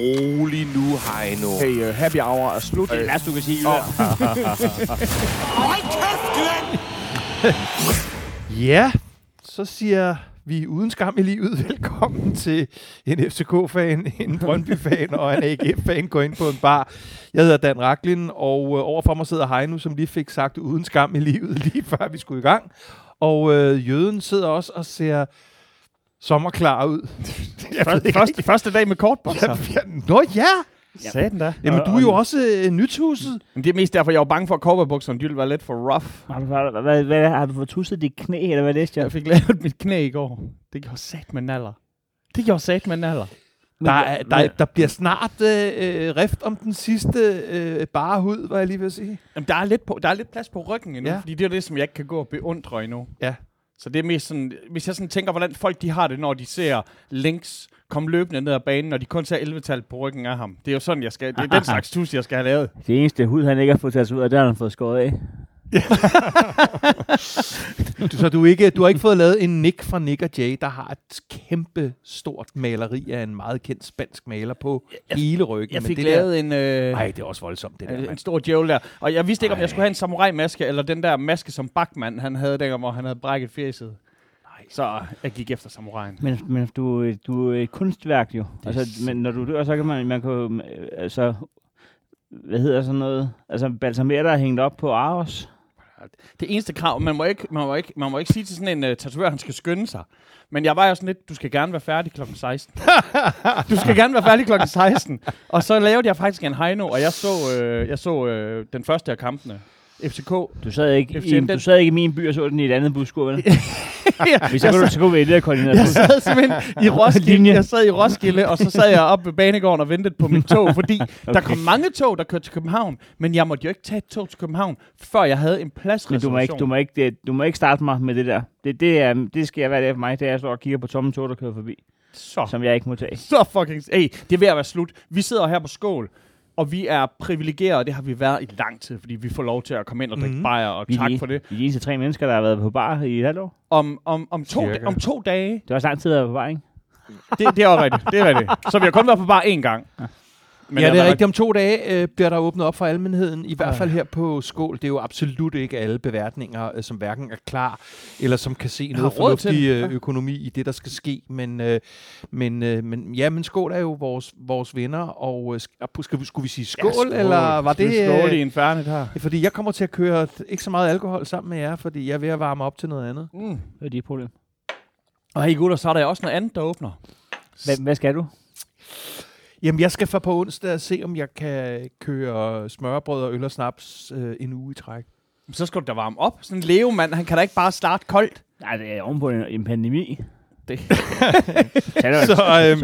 rolig nu, Heino. Hey, uh, happy hour er slut. Det er værste, du kan sige. Ja, så siger vi uden skam i livet velkommen til en FCK-fan, en Brøndby-fan og en AGF-fan går ind på en bar. Jeg hedder Dan Raklin, og øh, overfor mig sidder Heino, som lige fik sagt uden skam i livet, lige før vi skulle i gang. Og øh, jøden sidder også og ser sommerklar ud. Ikke Første, første dag med kortbukser. rigtig- Ja, Nå ja! Satan da. Jamen, du er jo også øh, nythuset. Men det er mest derfor, jeg var bange for, at kortbukserne de ville være lidt for rough. Har du, hvad, hvad, hvad, har du fået tusset dit knæ, eller hvad det er? Jeg fik lavet mit knæ i går. Det gjorde sat med naller. Det gjorde sat med naller. Der, er, der, der bliver snart øh, øh, rift om den sidste øh, bare hud, var jeg lige ved at sige. Jamen, der er lidt, på, der er lidt plads på ryggen endnu, ja. fordi det er det, som jeg ikke kan gå og beundre endnu. Ja. Så det er mest sådan, hvis jeg sådan tænker, hvordan folk de har det, når de ser Links komme løbende ned ad banen, og de kun ser 11-tal på ryggen af ham. Det er jo sådan, jeg skal, det er den slags tus, jeg skal have lavet. Det eneste hud, han ikke har fået taget ud af, det har han fået skåret af. Du, så du, ikke, du har ikke fået lavet en Nick fra Nick og Jay, der har et kæmpe stort maleri af en meget kendt spansk maler på Jeg- hele ryggen. Jeg Men fik det lavet en, øh, Der, ej, det er også voldsomt, det der. en, stor djævel der. Og jeg vidste ikke, om Ej. jeg skulle have en samurai-maske, eller den der maske, som Bachmann han havde dengang, hvor han havde brækket fjeset. Nej. Så jeg gik efter samuraien. Men, men du, du er et kunstværk jo. er Altså, men når du dør, så kan man, man kan altså, hvad hedder sådan noget? Altså, balsamere der er hængt op på Aros. Det eneste krav, man må ikke, man må ikke, man må ikke sige til sådan en uh, tatovør, han skal skynde sig. Men jeg var jo sådan lidt, du skal gerne være færdig klokken 16. du skal gerne være færdig klokken 16. Og så lavede jeg faktisk en Heino, og jeg så, øh, jeg så øh, den første af kampene. FCK. Du sad ikke, FCM, i, du sad ikke i min by og så den i et andet buskur, vel? ja, Hvis så kunne så kunne vi det koordineret. Jeg sad simpelthen i Roskilde, jeg sad i Roskilde, og så sad jeg oppe ved banegården og ventede på mit tog, fordi okay. der kom mange tog, der kørte til København, men jeg måtte jo ikke tage et tog til København, før jeg havde en pladsreservation. Men du må, ikke, du, må ikke, det, du må ikke starte mig med det der. Det, det, er, det skal jeg være det for mig, det er, at jeg står og kigger på tomme tog, der kører forbi, så, som jeg ikke må tage. så fucking... Hey, det er ved at være slut. Vi sidder her på skål, og vi er privilegerede, og det har vi været i lang tid, fordi vi får lov til at komme ind og drikke Mhm. mm. bajer, og Vi tak de- for det. Vi er de eneste tre mennesker, der har været på bar i et halvt år. Om, om, om, to, Cirka. om to dage, Det var også lang tid at være på bar, ikke? det, det er også rigtigt, det er rigtigt. Så vi har kun været på bare én gang. Men ja, det jeg er rigtigt. Om to dage øh, bliver der åbnet op for almenheden, i hvert fald her på Skål. Det er jo absolut ikke alle beværtninger, øh, som hverken er klar, eller som kan se noget fornuftig øh, økonomi i det, der skal ske. Men, øh, men, øh, men ja, men Skål er jo vores, vores venner, og øh, sk- skal vi, skulle vi sige skål, Ja, skål. eller var det... Skål i Øh, infernet her. fordi jeg kommer til at køre ikke så meget alkohol sammen med jer, fordi jeg er ved at varme op til noget andet. Mm. Det er dit problem. Og hey gutter, så er der også noget andet, der åbner. Hvad, hvad skal du? Jamen, jeg skal for på onsdag og se, om jeg kan køre smørbrød og øl og snaps øh, en uge i træk. Så skal du da varme op. Sådan en leo mand, han kan da ikke bare starte koldt. Nej, det er ovenpå en, en pandemi. Det. Så, øhm,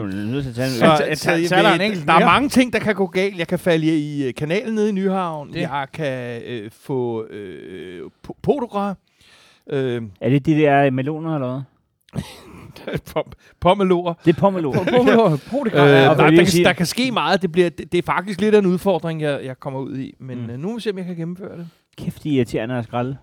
der en enkelt der er mange ting, der kan gå galt. Jeg kan falde i øh, kanalen nede i Nyhavn. Det. Jeg kan øh, få øh, po- podogra. Øh, Er det de der meloner eller hvad? pom- pommelor. Det er pommelor. Øh, og der, vil jeg der, kan, der kan ske meget. Det, bliver, det, det er faktisk lidt af en udfordring, jeg, jeg kommer ud i. Men Mm. øh, nu må vi se, om jeg kan gennemføre det. Kæft, de er irriterende at skralde.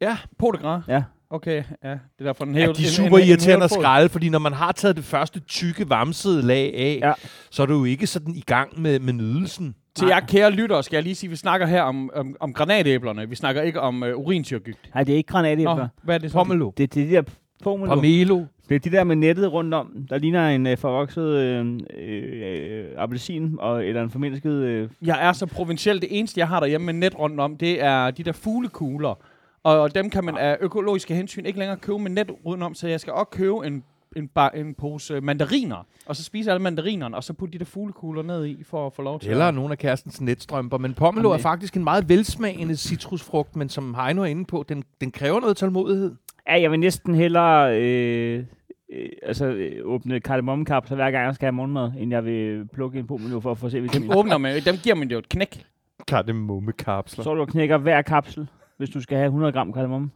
Ja, Potegras. Ja. Okay, ja. Det er derfor, den Ja, hævet, de er super en- en irriterende at fod. skrælle, fordi når man har taget det første tykke, vamsede lag af, Ja. så er du jo ikke sådan i gang med, med nydelsen. Til jer kære lyttere, skal jeg lige sige, at vi snakker her om, om, om granatæblerne. Vi snakker ikke om uh, urinsyrgigt. Nej, det er ikke granatæbler. Nå, hvad er det så? Pomelo. Det, det er de der pomelo. Pomelo. Det er de der med nettet rundt om, der ligner en øh, forvokset øh, øh, appelsin og, eller en formindsket... Øh, Jeg er så provinciel. Det eneste, jeg har derhjemme med net rundt om, det er de der fuglekugler. Og dem kan man af økologiske hensyn ikke længere købe med net udenom, så jeg skal også købe en, en, bar, en pose mandariner, og så spise alle mandarinerne, og så putte de der fuglekugler ned i, for at få lov til Eller at... nogle af kærestens netstrømper. Men pomelo er faktisk en meget velsmagende citrusfrugt, men som Heino er inde på, den, den kræver noget tålmodighed. Ja, jeg vil næsten hellere øh, øh, altså, øh, åbne kardemommekapsler hver gang, jeg skal have morgenmad, end jeg vil plukke en pomelo for at få se Dem vitamin. åbner man, dem giver man jo et knæk. Kardemommekapsler. Så du knækker hver kapsel, hvis du skal have 100 gram kardemomme.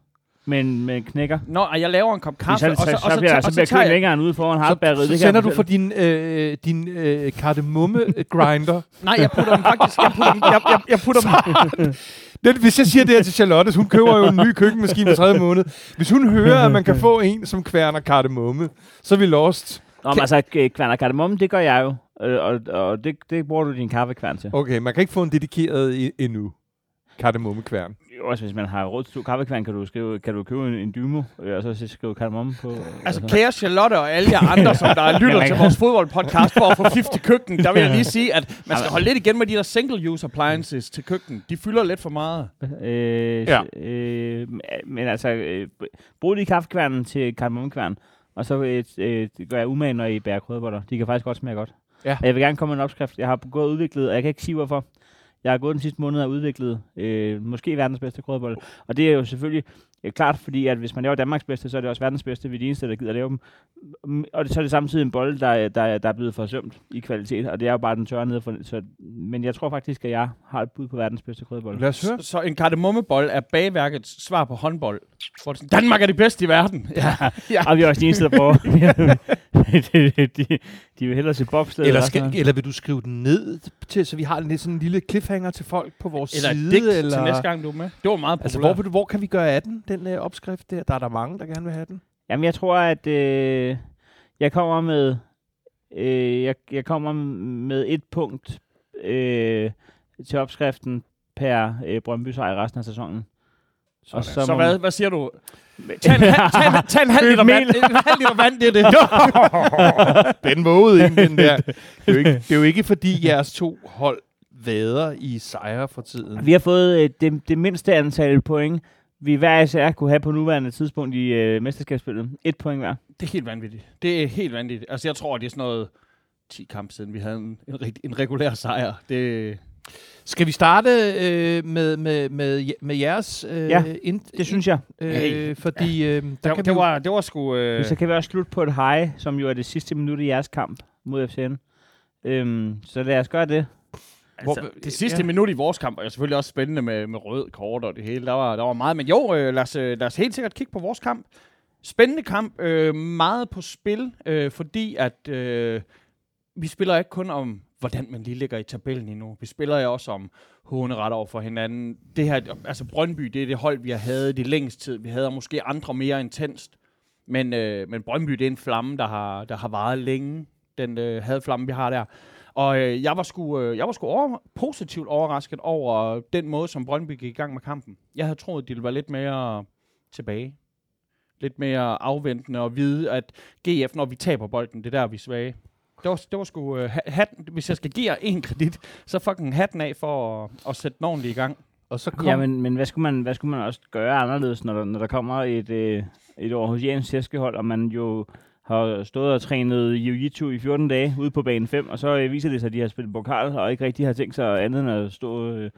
Men med knækker. Nå, og jeg laver en kop Så, kaffe, så, og så, så, og så, så, bliver, så og bliver så tager køen jeg... længere end ude foran Så, hardbærret. så sender du for din, øh, din øh, kardemomme-grinder. Nej, jeg putter dem faktisk... Jeg putter dem... Jeg, jeg, jeg putter dem Det, hvis jeg siger det her til Charlotte, hun køber jo en ny køkkenmaskine hver tredje måned. Hvis hun hører, at man kan få en, som kværner kardemomme, så er vi lost. Nå, men altså, k- kværner kardemomme, det gør jeg jo. Øh, og og det, det bruger du din kaffekværn til. Okay, man kan ikke få en dedikeret endnu. Kardemommekværn. Også hvis man har råd til kaffekværn, kan du, skrive, kan du købe en, en dymo, øh, og så skrive kardemomme på. Altså, kære Charlotte og alle jer andre, som der lytter til vores fodboldpodcast for at få 50 køkken, der vil jeg lige sige, at man skal holde lidt igen med de der single-use appliances til køkken. De fylder lidt for meget. Øh, Ja. øh, men altså, øh, brug lige kaffekværnen til kardemommekværn, og så øh, øh, gør jeg umage, når I bærer krødeboller. De kan faktisk godt smage godt. Ja. Og Jeg vil gerne komme med en opskrift. Jeg har gået og udviklet, og jeg kan ikke sige hvorfor. Jeg har gået den sidste måned og udviklet øh, måske verdens bedste krydderbolle. Og det er jo selvfølgelig øh, klart, fordi at hvis man laver Danmarks bedste, så er det også verdens bedste. Vi er de eneste, der gider lave dem. Mm, Og det, så er det samtidig en bolle, der, der, der er blevet forsømt i kvalitet. Og det er jo bare den tørre nede. For, så, men jeg tror faktisk, at jeg har et bud på verdens bedste krødebolle. Lad os høre. Så, så en kardemommebold er bagværkets svar på håndbold. Det er sådan, Danmark er det bedste i verden. Ja. ja. Og vi er også de eneste, der prøver. de, de, de, vil hellere se bobsled. Eller, skal, eller vil du skrive den ned til, så vi har lidt sådan en lille cliffhanger til folk på vores Eller side? digt eller til næste gang, du er med. Det var meget populært. Altså, hvor, hvor kan vi gøre af den, den øh, opskrift der? Der er der mange, der gerne vil have den. Jamen, jeg tror, at øh, jeg kommer med øh, jeg, jeg kommer med et punkt øh, til opskriften per øh, Brøndby sejr resten af sæsonen. Og Sådan. Så må hvad, hvad siger du? Tag en, halv- tag en, tag en halv liter vand. En halv liter vand, det er det. den vågede ikke, den der. Det er, jo ikke, det er jo ikke, fordi jeres to hold vader i sejre for tiden. Vi har fået øh, det, det mindste antal point, vi hver især kunne have på nuværende tidspunkt i øh, mesterskabsspillet. Et point hver. Det er helt vanvittigt. Det er helt vanvittigt. Altså, jeg tror, det er sådan noget 10 kampe siden, vi havde en, en, en regulær sejr. Det, Skal vi starte øh, med, med, med, med jeres øh, Ja, ind, Det synes jeg. øh, Hey. Fordi øh, der det, kan det, vi var, det var sgu... Øh, Så kan vi også slutte på et high, som jo er det sidste minut i jeres kamp mod FCN. Øhm, så lad os gøre det. Altså, hvor- det sidste ja. minut i vores kamp var jo selvfølgelig også spændende med, med rød kort og det hele. Der var, der var meget. Men jo, øh, lad, os, øh, lad os helt sikkert kigge på vores kamp. Spændende kamp. Øh, meget på spil, øh, fordi at øh, vi spiller ikke kun om, hvordan man lige ligger i tabellen endnu. Vi spiller jo også om håneret over for hinanden. Det her, altså Brøndby, det er det hold, vi har havde det længst tid. Vi havde måske andre mere intenst. Men, øh, men Brøndby, det er en flamme, der har, der har varet længe. Den øh, hadflamme, vi har der. Og øh, jeg var sgu, øh, jeg var sgu over, positivt overrasket over den måde, som Brøndby gik i gang med kampen. Jeg havde troet, de ville være lidt mere tilbage. Lidt mere afventende og vide, at GF, når vi taber bolden, det er der, vi er svage. Det var, det var sgu øh, ha- hatten, hvis jeg skal give jer en kredit, så fucking hatten af for at, at sætte den ordentligt i gang. Og så kom, Ja, men, men hvad, skulle man, hvad skulle man også gøre anderledes, når der, når der kommer et, øh, et Aarhusiansk tæskehold, og man jo har stået og trænet jiu-jitsu i 14 dage ude på bane 5, og så øh, viser det sig, at de har spillet pokal, og ikke rigtig har tænkt sig andet end at stå øh,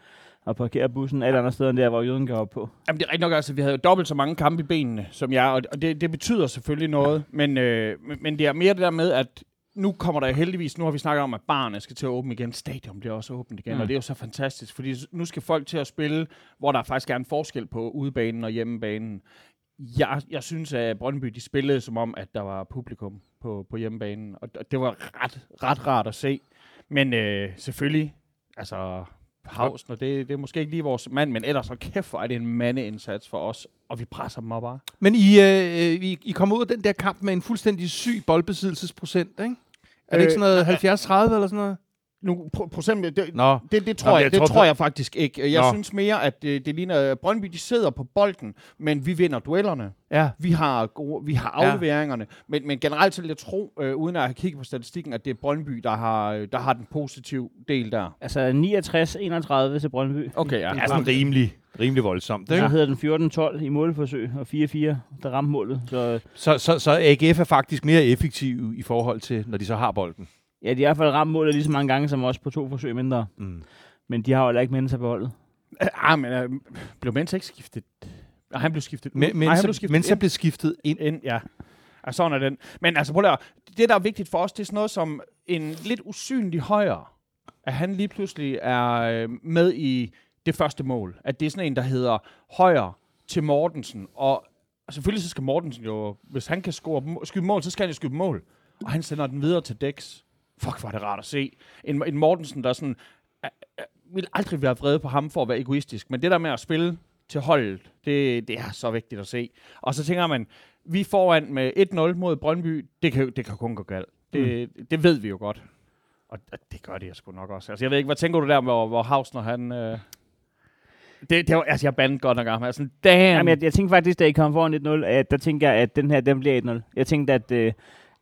og parkere bussen alle andre steder end der, hvor jøden går op på. Jamen det er rigtigt nok, altså vi havde jo dobbelt så mange kampe i benene som jeg, og det, det betyder selvfølgelig noget, men, øh, men- det er mere det der med, at nu kommer der heldigvis, nu har vi snakket om, at barne skal til at åbne igen, stadion bliver også åbent igen, Mm. og det er jo så fantastisk, fordi nu skal folk til at spille, hvor der faktisk er en forskel på udebanen og hjemmebanen. Jeg, jeg synes, at Brøndby de spillede som om, at der var publikum på, på hjemmebanen, og det var ret, ret rart at se. Men øh, selvfølgelig, altså Havsen, og det, det er måske ikke lige vores mand, men ellers så kæft, hvor er det en mandeindsats for os, og vi presser dem bare. Men I, øh, I, I kommer ud af den der kamp med en fuldstændig syg boldbesiddelsesprocent, ikke? Er det ikke Øh, sådan noget 70-30 eller sådan noget? Nu, pro- procent, det, Nå, det, det, tror, Nå, jeg, jeg det tror, tror jeg faktisk ikke. Jeg Nå. synes mere, at det, det ligner, at Brøndby de sidder på bolden, men vi vinder duellerne. ja. Vi har, gode, vi har Ja. afleveringerne. Men, men generelt så vil jeg tro, øh, uden at have kigget på statistikken, at det er Brøndby, der har, øh, der har den positive del der. Altså 69-31 til Brøndby. Okay, ja. Det er sådan rimelig, rimelig voldsomt, Så ikke? hedder den 14-12 i målforsøg, og 4-4, der ramte målet. Så Så, så, så AGF er faktisk mere effektiv i forhold til, når de så har bolden. Ja, de har i hvert fald ramt målet lige så mange gange som os på to forsøg mindre. Mm. Men de har jo heller ikke mennesker på holdet. Ah, men øh, blev Mensa ikke skiftet? Nej, han blev skiftet ud. Men, Nej, men, han blev skiftet men så ind. blev skiftet ind. ind, ja. Og sådan er den. Men altså, prøv at det der er vigtigt for os, det er sådan noget som en lidt usynlig højre. At han lige pludselig er øh, med i det første mål. At det er sådan en, der hedder højre til Mortensen. Og, selvfølgelig så skal Mortensen jo, hvis han kan score, skyde mål, så skal han jo skyde mål. Og han sender den videre til Dex. Fuck, hvor er det rart at se. En, en Mortensen, der sådan, øh, øh, vil aldrig være vrede på ham for at være egoistisk. Men det der med at spille til holdet, det, det er så vigtigt at se. Og så tænker man, vi foran med 1-0 mod Brøndby, det kan, det kan kun gå galt. Det, mm. det ved vi jo godt. Og det gør det jeg sgu nok også. Altså, jeg ved ikke, hvad tænker du der, hvor, hvor Hausner, han... Øh... Det, det var, altså, jeg bandede godt nok af ham. Sådan, damn. Jamen, jeg, jeg tænkte faktisk, da I kom foran 1-0, at der tænker jeg, at den her, den bliver 1-0. Jeg tænkte, at, øh,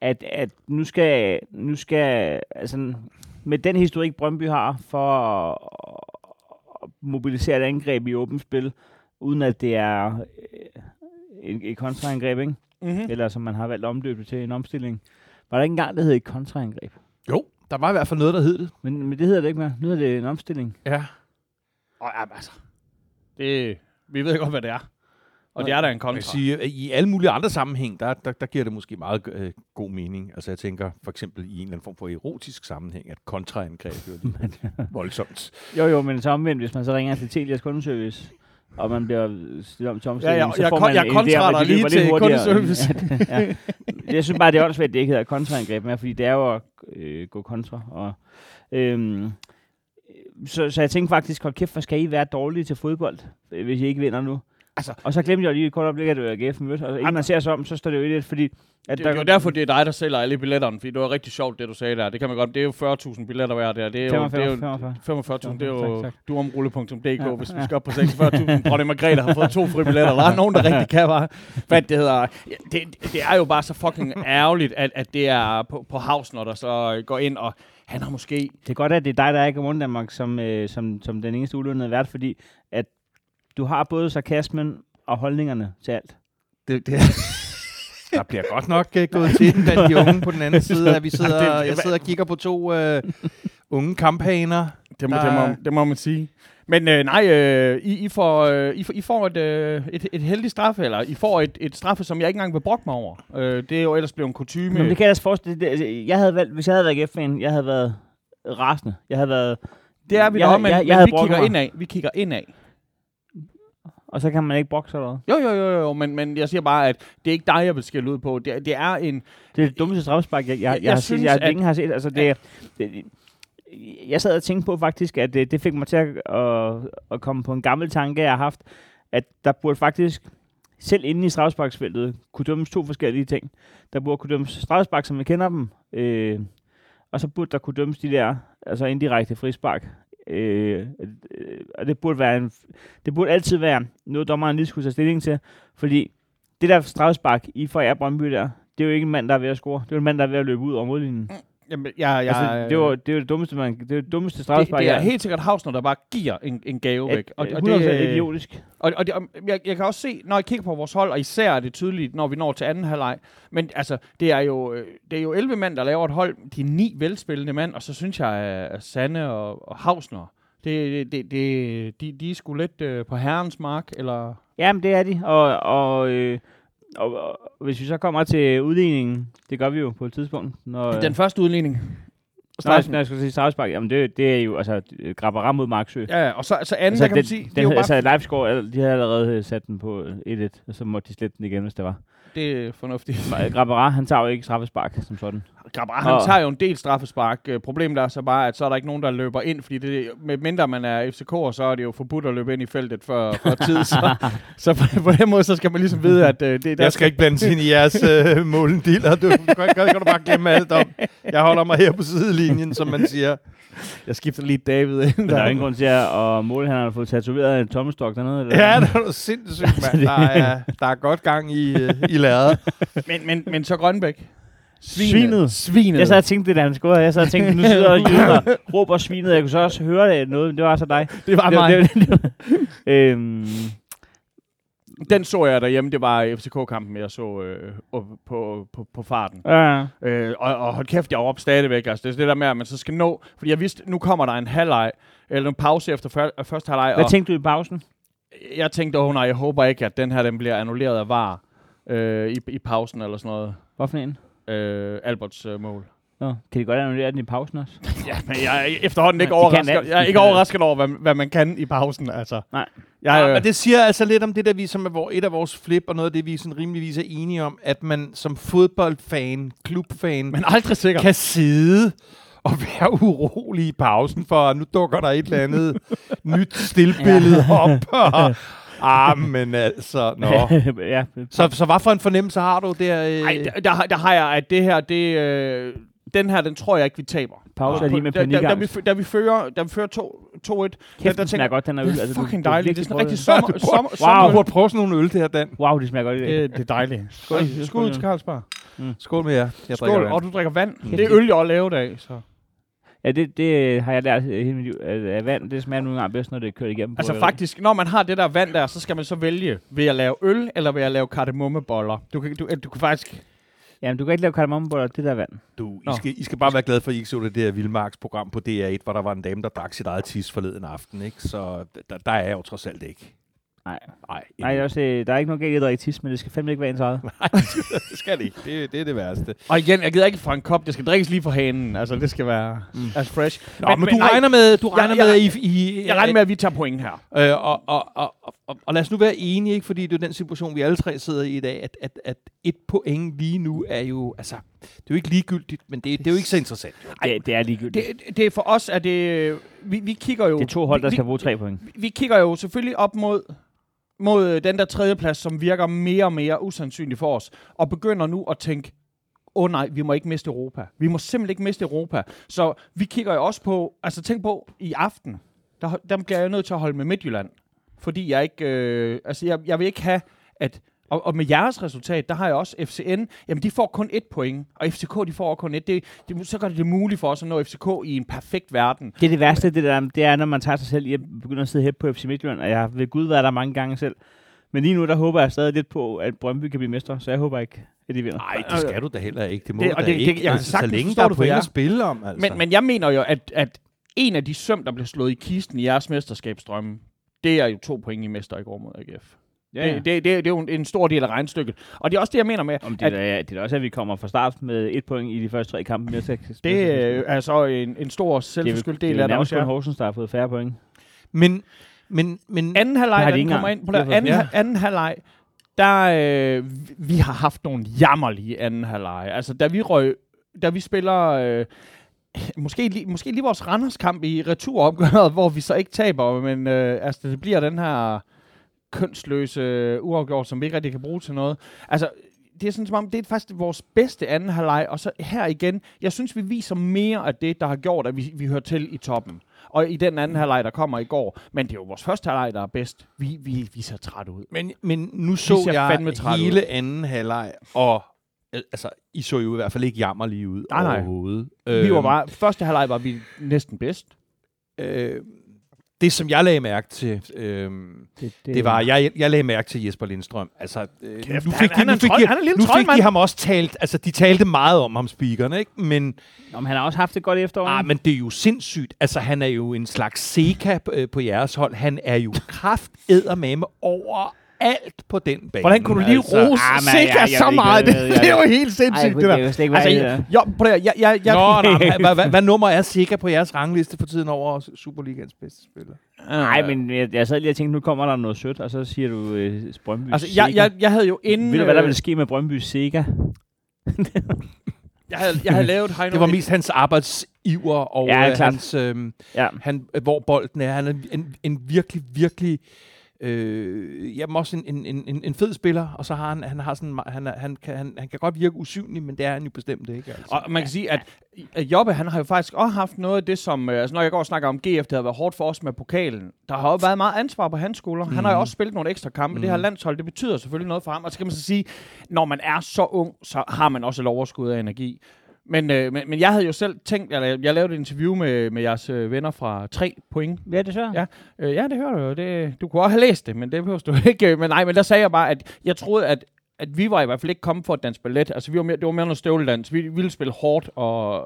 at, at nu skal, nu skal, altså, med den historik, Brøndby har for at mobilisere et angreb i åbent spil, uden at det er øh, et, et kontraangreb, ikke? mm-hmm. eller som man har valgt at omdøbe til en omstilling. Var der ikke engang, der hed et kontraangreb? Jo, der var i hvert fald noget, der hed det. Men, men det hedder det ikke mere. Nu hedder det en omstilling. Ja. Og, jamen, altså, det, vi ved godt, hvad det er. Og det er der en kontra. kan sige, i alle mulige andre sammenhæng, der, der, der giver det måske meget øh, god mening. Altså jeg tænker for eksempel i en eller anden form for erotisk sammenhæng, at kontraangreb lige voldsomt. Jo, jo, men så omvendt, hvis man så ringer til Telias kundeservice, og man bliver stillet om til omstilling, Ja, ja, så jeg får kon- man jeg en om, at dig det løber lige til kundeservice. ja. Jeg synes bare, det er åndssvagt, at det ikke hedder kontraangreb mere, fordi det er jo at øh, gå kontra. Og, øhm, så, så jeg tænkte faktisk, hold kæft, hvor skal I være dårlige til fodbold, øh, hvis I ikke vinder nu? Altså- og så glemte jeg lige et kort øjeblik, at det var AGF mødte, og inden man ser sig om, så står det jo i det, fordi... At Det, det er jo derfor, det er dig, der sælger alle billetterne, fordi det var rigtig sjovt, det du sagde der. Det kan man godt. Det er jo 40.000 billetter hver der. Det er jo, 45, det er jo 45. 45.000, det er jo duomrulle.dk, Ja, hvis vi ja. skal op på 46.000. Dronning Margrethe har fået to fribilletter. Der er nogen, der rigtig kan, var. Hvad det hedder. Ja, Det, det er jo bare så fucking ærgerligt, at, at det er på, på Havsner, der så går ind, og han har måske... Det er godt, at det er dig, der er i Godmorgen Danmark, som, øh, som, som den eneste ulønnede vært, fordi at du har både sarkasmen og holdningerne til alt. Det, det, Der bliver godt nok uh, gået til den blandt de unge på den anden side. At vi sidder, jeg sidder og kigger på to uh, unge kamphaner. Det må, Der det, må, det må man sige. Men øh, nej, øh, I, I, får, øh, I, får, I får et, øh, et, et heldigt straffe, eller I får et, et straffe, som jeg ikke engang vil brokke mig over. Øh, det er jo ellers blevet en kutume. Men det kan jeg ellers forestille, det, altså, jeg havde valgt, hvis jeg havde været AGF-fan, jeg havde været rasende. Jeg havde været, det er vi jeg- da, men, jeg- jeg men vi kigger indad. Vi kigger indad. Og så kan man ikke sig eller? Jo, jo, jo, jo, men, men jeg siger bare, at det er ikke dig, jeg vil skælde ud på. Det, er- det er en... Det er det dummeste straffespark, jeg, jeg, jeg, Jeg har synes, set, jeg, at- at, ingen har set. Altså, det, det, jeg sad og tænkte på faktisk, at det, det fik mig til at, at, at komme på en gammel tanke, jeg har haft, at der burde faktisk, selv inde i straffesparksfeltet, kunne dømmes to forskellige ting. Der burde kunne dømmes straffespark, som vi kender dem, øh, og så burde der kunne dømmes de der, altså indirekte frispark. Øh, øh, og det burde, være en, det burde altid være noget, dommeren lige skulle tage stilling til, fordi det der strafspark i for jer Brøndby der, det er jo ikke en mand, der er ved at score. Det er jo en mand, der er ved at løbe ud over modlinjen. Mm. Jamen, jeg, jeg, altså, det, var, det er det dummeste, man, det er det dummeste det, straffespark. det er jeg- helt sikkert Havsner, der bare giver en, en gave væk. Og, og det, det er idiotisk. Og, og, det, jeg, jeg kan også se, når jeg kigger på vores hold, og især er det tydeligt, når vi når til anden halvleg, men altså, det er jo, øh, det er jo 11 mand, der laver et hold, de er ni velspillende mand, og så synes jeg, at Sanne og, og Havsner, det, det, det, de, de er sgu lidt øh, på herrens mark, eller... Jamen, det er de. Og, og, øh, og, og, hvis vi så kommer til udligningen, det gør vi jo på et tidspunkt. Når, Den første udligning. Jeg, når jeg skal sige straffespark, jamen det, det er jo altså grabberam mod Marksø. Ja, ja, og så, så anden, altså, der kan den, man sige, det den, er jo bare, altså al- de havde allerede øh, sat den på 1-1, og så måtte de slette den igen, hvis det var. Det er fornuftigt. Grabbera, han tager jo ikke straffespark som sådan. Grabara, han Og- tager jo en del straffespark. Øh, Problemet er så bare, at så er der ikke nogen, der løber ind, fordi det, med mindre man er FCK'er, så er det jo forbudt at løbe ind i feltet før, før tid. Så, så på, på den måde, så skal man ligesom vide, at øh, det er der, Jeg skal ikke blandes ind i jeres øh, målendiller. Du kan, kan, kan du bare glemme alt om. Jeg holder mig her på sidelinjen, som man siger. Jeg skifter lige David ind. Men der er ingen grund til at han har fået tatoveret en tommestok dernede. Eller? Ja, det er jo sindssygt, mand. Der er, der er godt gang i, øh, i lærret. men, men, men så Grønbæk. Svinet. Svinet. Jeg sad og tænkte det, da han scorede. Jeg sad og tænkte, nu sidder og jyder og råber svinet. Jeg kunne så også høre det noget, men det var så dig. det var det, mig. det, det, det, øhm, Den så jeg derhjemme. Det var FCK-kampen, jeg så øh, op på, på, på farten. ja. Øh, og, og hold kæft, jeg var op stadigvæk. Altså, det er det der med, at man så skal nå... Fordi jeg vidste, nu kommer der en halvleg, eller en pause efter før, første halvleg. Hvad og tænkte du i pausen? jeg tænkte, åh oh, nej, jeg håber ikke, at den her den bliver annulleret af VAR øh, i, i pausen eller sådan noget. Hvorfor en? Øh, Alberts øh, mål. Nå, kan de godt annullere den i pausen også? Ja, men jeg er efterhånden ikke overrasket. Jeg er De ikke overrasket over, hvad, hvad man kan i pausen. Altså. Nej. Jeg, Ja, øh, men det siger altså lidt om det, der vi som er et af vores flip, og noget af det, vi sådan rimeligvis er enige om, at man som fodboldfan, klubfan, men aldrig sikker. kan sidde og være urolig i pausen, for nu dukker der et eller andet nyt stillbillede op. Og, ah, men altså, nå. ja, Så, så hvad for en fornemmelse har du der? Øh? Ej, der, der, har- der har jeg, at det her, det, øh, den her, den tror jeg ikke, vi taber. Pause lige med da, da, da, vi, panikangst. da vi fører, da vi fører 2-1, Kæft, der den smager tænker- godt, den er øl. det er du- fucking du dejligt. Det er virkelig sådan rigtig sommer, Du sommer, Wow, du sommer. burde prøve sådan nogle øl, det her, Dan. Wow, det smager godt i dag. Det, det er dejligt. Skål, Skål. skål til Carlsberg. Skål med jer. Jeg Skål, og du drikker vand. Mm. Det er øl, jeg har lavet af. Så. Ja, det, det har jeg lært øh, hele mit liv. At, vand, det smager nogle gange bedst, når det er kørt igennem. Altså på, øh, faktisk, når man har det der vand der, så skal man så vælge, vil jeg lave øl, eller vil jeg lave kardemommeboller? Du kan, du, du kan faktisk... Jamen, du kan ikke lave kardemommeboller, det der vand. Du, I skal, I skal bare være glade for, at I ikke så det der Vildmarks program på DR1, hvor der var en dame, der drak sit eget tis forleden aften. Ikke? Så der, der er jeg jo trods alt ikke. Nej. Nej, Nej, jeg også, øh, der er ikke noget galt i at drikke tis, men det skal fandme ikke være ens eget. det skal det ikke. Det, det er det værste. Og igen, jeg gider ikke fra en kop, det skal drikkes lige fra hanen. Altså, det skal være mm. as fresh. Nå, men, men, du nej, regner med, du regner jeg- med, at I... I Jeg regner med, at vi tager point her. Øh, og, og, og, og, og lad os nu være enige, ikke? fordi det er den situation, vi alle tre sidder i i dag, at, at, at et point lige nu er jo, altså, det er jo ikke ligegyldigt, men det, det er jo ikke så interessant. Jo. Det, det er ligegyldigt. Det, det er for os, at det... Vi, vi kigger jo... Det er to hold, der vi, skal bruge tre point. vi, vi kigger jo selvfølgelig op mod mod øh, den der tredje plads, som virker mere og mere usandsynlig for os, og begynder nu at tænke, åh oh nej, vi må ikke miste Europa. Vi må simpelthen ikke miste Europa. Så vi kigger jo også på, altså tænk på, i aften, der, der bliver jeg nødt til at holde med Midtjylland. Fordi jeg ikke, øh, altså jeg, jeg vil ikke have, at, og, og med jeres resultat, der har jeg også FCN, jamen de får kun et point, og FCK de får kun et. Det, det, så gør det det muligt for os at nå FCK i en perfekt verden. Det er det værste, det, der, det er, når man tager sig selv i at begynde at sidde her på FC Midtjylland, og jeg har ved Gud været der mange gange selv. Men lige nu, der håber jeg stadig lidt på, at Brøndby kan blive mestre, så jeg håber ikke, at de vinder. Nej, det skal du da heller ikke. Det må Det- det, og du det- da det- ikke. jeg kan altså, så længe der er det point at spille om. Altså. Men, men jeg mener jo, at, at en af de søm, der blev slået i kisten i jeres mesterskabsdrømme, det er jo to point i mester i går mod AGF. Ja, det, det, det, det er jo en, en stor del af regnstykket. Og det er også det, jeg mener med, Om det, at er, det er også, at vi kommer fra start med et point i de første tre kampe. Det er så en, en stor selvforskyldt det del er af det nærmest også. kun Ja. Horsens, der har fået færre point. men, men, men Anden Det halvleg, har da de den ikke kommer ind på Det der, anden, ja. anden halvleg, der øh, vi- har haft nogle jammerlige anden halvleg. Altså, da vi røg, da vi spiller... Øh, Måske lige, måske lige vores Randers-kamp i returopgøret, hvor vi så ikke taber, men øh, altså, det bliver den her kønsløse uafgjort, som vi ikke rigtig kan bruge til noget. Altså, det er sådan som om, det er faktisk vores bedste anden halvleg, og så her igen, jeg synes, vi viser mere af det, der har gjort, at vi, vi hører til i toppen. Og i den anden halvleg, der kommer i går. Men det er jo vores første halvleg, der er bedst. Vi, vi, vi ser træt ud. Men, men nu så jeg hele anden halvleg, og altså, I så jo i hvert fald ikke jammerlige ud Nej, nej. overhovedet. Vi var bare, første halvleg var vi næsten bedst. Øh, det, som jeg lagde mærke til, øh, Det, det var, jeg, jeg lagde mærke til Jesper Lindstrøm. Altså, øh, Kæft, nu han- fik, han de, er nu en fik, trold- de, han er nu fik de ham også talt, altså de talte meget om ham, speakerne, ikke? Men, Nå, men han har også haft det godt i efteråret. ah, men det er jo sindssygt. Altså, han er jo en slags Seca øh, på jeres hold. Han er jo kraft med over alt på den bane. Hvordan kunne du lige altså, rose ah, Sikker jeg- jeg så meget? Det, det er jo helt sindssygt, det der. Altså, hvad jeg, jo, prøv at, jeg, jeg, jeg, Nå, hvad, hvad, hvad, nummer er Sikker på jeres rangliste for tiden over Superligans bedste spiller? Nej, men jeg, jeg sad lige og tænkte, nu kommer der noget sødt, og så siger du øh, Brøndby Altså, jeg, jeg, jeg havde jo inden... Ved du, hvad der øh, ville ske med Brøndby Sega? Jeg havde, jeg havde lavet Heino... Det var mest hans arbejdsiver og Ja, ja, klart. hans, øh, Ja. han, øh, hvor bolden er. Han er en, en virkelig, virkelig øh, jamen også en, en, en, en- fed spiller, og så har han, han har sådan, han, er- han, kan, han, han kan godt virke usynlig, men det er han jo bestemt ikke. Altså. Og man kan sige, at, at Jobbe, han har jo faktisk også haft noget af det, som... øh, Altså, når jeg går og snakker om GF, det har været hårdt for os med pokalen. Der har jo været meget ansvar på hans skulder. Mm. Han har jo også spillet nogle ekstra kampe. Mm. Det her landshold, det betyder selvfølgelig noget for ham. Og så kan man så sige, når man er så ung, så har man også et overskud af energi. Men, øh, men, men jeg havde jo selv tænkt, eller jeg lavede et interview med, med jeres øh, venner fra 3 point. Ja, det så. Ja. Øh, ja, det hører du jo. Det, du kunne også have læst det, men det behøver du ikke. Men nej, men der sagde jeg bare, at jeg troede, at at vi var i hvert fald ikke kommet for at danse ballet. Altså, vi var mere, det var mere noget støvledans. Vi ville spille hårdt og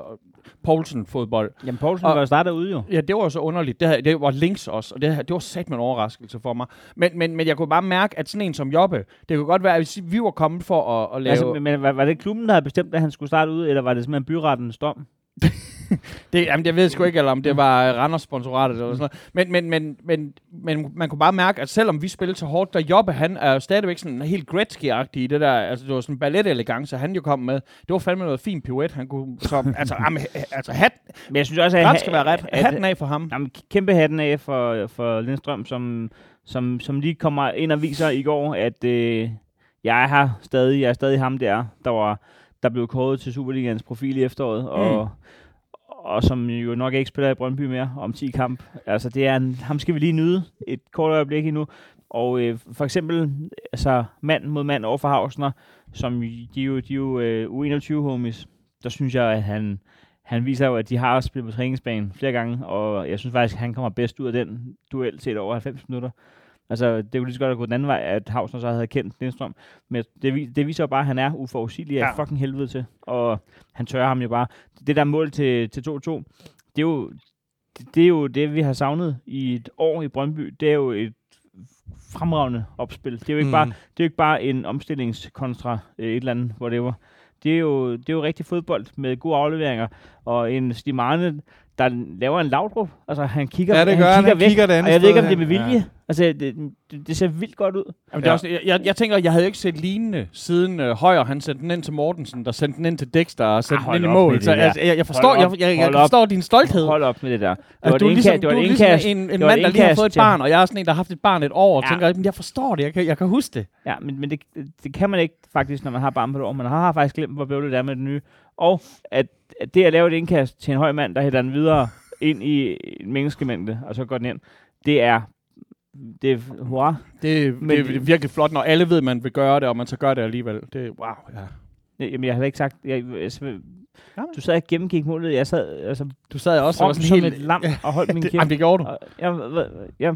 Poulsen-fodbold. Jamen, Poulsen Og- var startet ude jo. Ja, det var så underligt. Det, her- det var links også, og det, her- det var sat med en overraskelse for mig. Men, men, men jeg kunne bare mærke, at sådan en som Jobbe, det kunne godt være, at vi var kommet for at, at lave... Altså, men, men var, var det klubben, der havde bestemt, at han skulle starte ude, eller var det simpelthen byrettens dom? Det, jamen, jeg ved sgu ikke, eller om det var øh, Randers sponsoratet eller sådan noget. Men, men, men, men, men man kunne bare mærke, at selvom vi spillede så hårdt, der Jobbe, han er stadigvæk sådan helt Gretzky-agtig i det der, altså det var sådan ballet-elegance, han jo kom med. Det var fandme noget fint pirouet, han kunne, så, altså, jamen, altså hat, Men jeg synes også, at... ret skal være ret. Hatten af for ham. Jamen, kæmpe hatten af for, for Lindstrøm, som, som, som lige kommer ind og viser i går, at øh, jeg er her stadig, jeg er stadig ham der, der var, der blev kåret til Superligans profil i efteråret, og, og som jo nok ikke spiller i Brøndby mere om 10 kamp. Altså, det er en, ham skal vi lige nyde et kort øjeblik endnu. Og øh, for eksempel, altså mand mod mand over for Hausner, som de jo, de jo øh, U21-homies, der synes jeg, at han, han viser jo, at de har spillet på træningsbanen flere gange, og jeg synes faktisk, at han kommer bedst ud af den duel til over 90 minutter. Altså, det kunne lige så godt have gået den anden vej, at Hausner så havde kendt Lindstrøm. Men det, det viser jo bare, at han er uforudsigelig af Ja. fucking helvede til. Og han tør ham jo bare. Det der mål til, til 2-2, det er jo det, det er jo det, vi har savnet i et år i Brøndby. Det er jo et fremragende opspil. Det er jo ikke, mm. bare, det er jo ikke bare en omstillingskontra øh, et eller andet, whatever. Det er, jo, det er jo rigtig fodbold med gode afleveringer, og en Slimane, der laver en lavdrup. Altså, han kigger, Ja, det gør han. kigger Han væk, kigger det andet og jeg ved ikke, om det er med vilje. Ja. Altså, det, det, det ser vildt godt ud. Jamen, det er Ja. også, jeg, jeg, jeg tænker, jeg havde ikke set lignende siden øh, Højer, han sendte den ind til Mortensen, der sendte den ind til Dexter og sendte Ah, den ind i hold op med mål. det Så altså, jeg, jeg forstår, Hold jeg, op, jeg, jeg, jeg hold op. forstår din stolthed. Hold op med det der. Det Altså, var du er et ligesom, det du var er et ligesom en, en det mand, der lige har fået et barn, og jeg er sådan en, der har haft et barn et år, og Ja. tænker, "Men jeg forstår det, jeg kan, jeg kan huske det. Ja, men, men det, det kan man ikke faktisk, når man har barn på et år. Man har faktisk glemt, hvor bøvlet det er med det nye. Og at, at det at lave et indkast til en høj mand, der hætter den videre ind i en menneskemængde, og så går den ind, det er, det er hurra. Det, Men- det, det er virkelig flot, når alle ved, at man vil gøre det, og man så gør det alligevel. Det er wow, ja. Jamen, jeg har ikke sagt, jeg, jeg, du sad og gennemgik målet, jeg sad altså, Du sad også og var som sådan helt... helt... et lam og holdt min kæft. jamen, det gjorde du. Og, ja, ja,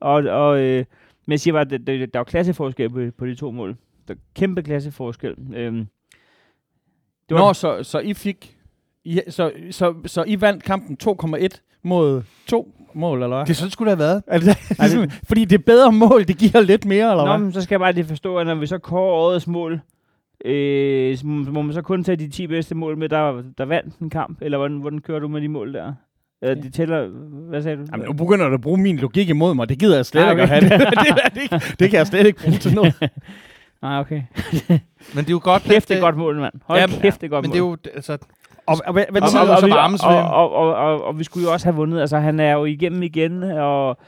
og, og øh, men jeg siger bare, at der, der, der er jo klasseforskel på, på de to mål. Der er kæmpe klasseforskel. Øhm, det var, Nå, så, så I fik... I, så, så, så I vandt kampen 2,1 mod to mål, eller hvad? Det er sådan skulle det have været. Er det, det, er sådan, fordi det er bedre mål, det giver lidt mere, eller Nå, hvad? men så skal jeg bare lige forstå, at når vi så kårer årets mål, øh, så må man så kun tage de 10 bedste mål med, der, der vandt en kamp? Eller hvordan, hvordan kører du med de mål der? Eller de tæller... Hvad sagde du? Jamen, nu begynder du at bruge min logik imod mig. Det gider jeg slet Ah, ikke at okay. have. Det, det, det, det, det kan jeg slet ikke bruge til noget. Nej, okay. Men det er jo godt, Kæft, det er godt mål, mand. Hold Ja, kæft, det er godt Men mål. det er jo, altså, Og, og, Og- og- og, og, vi. og, og, vi skulle jo også have vundet. Altså, han er jo igennem igen, og...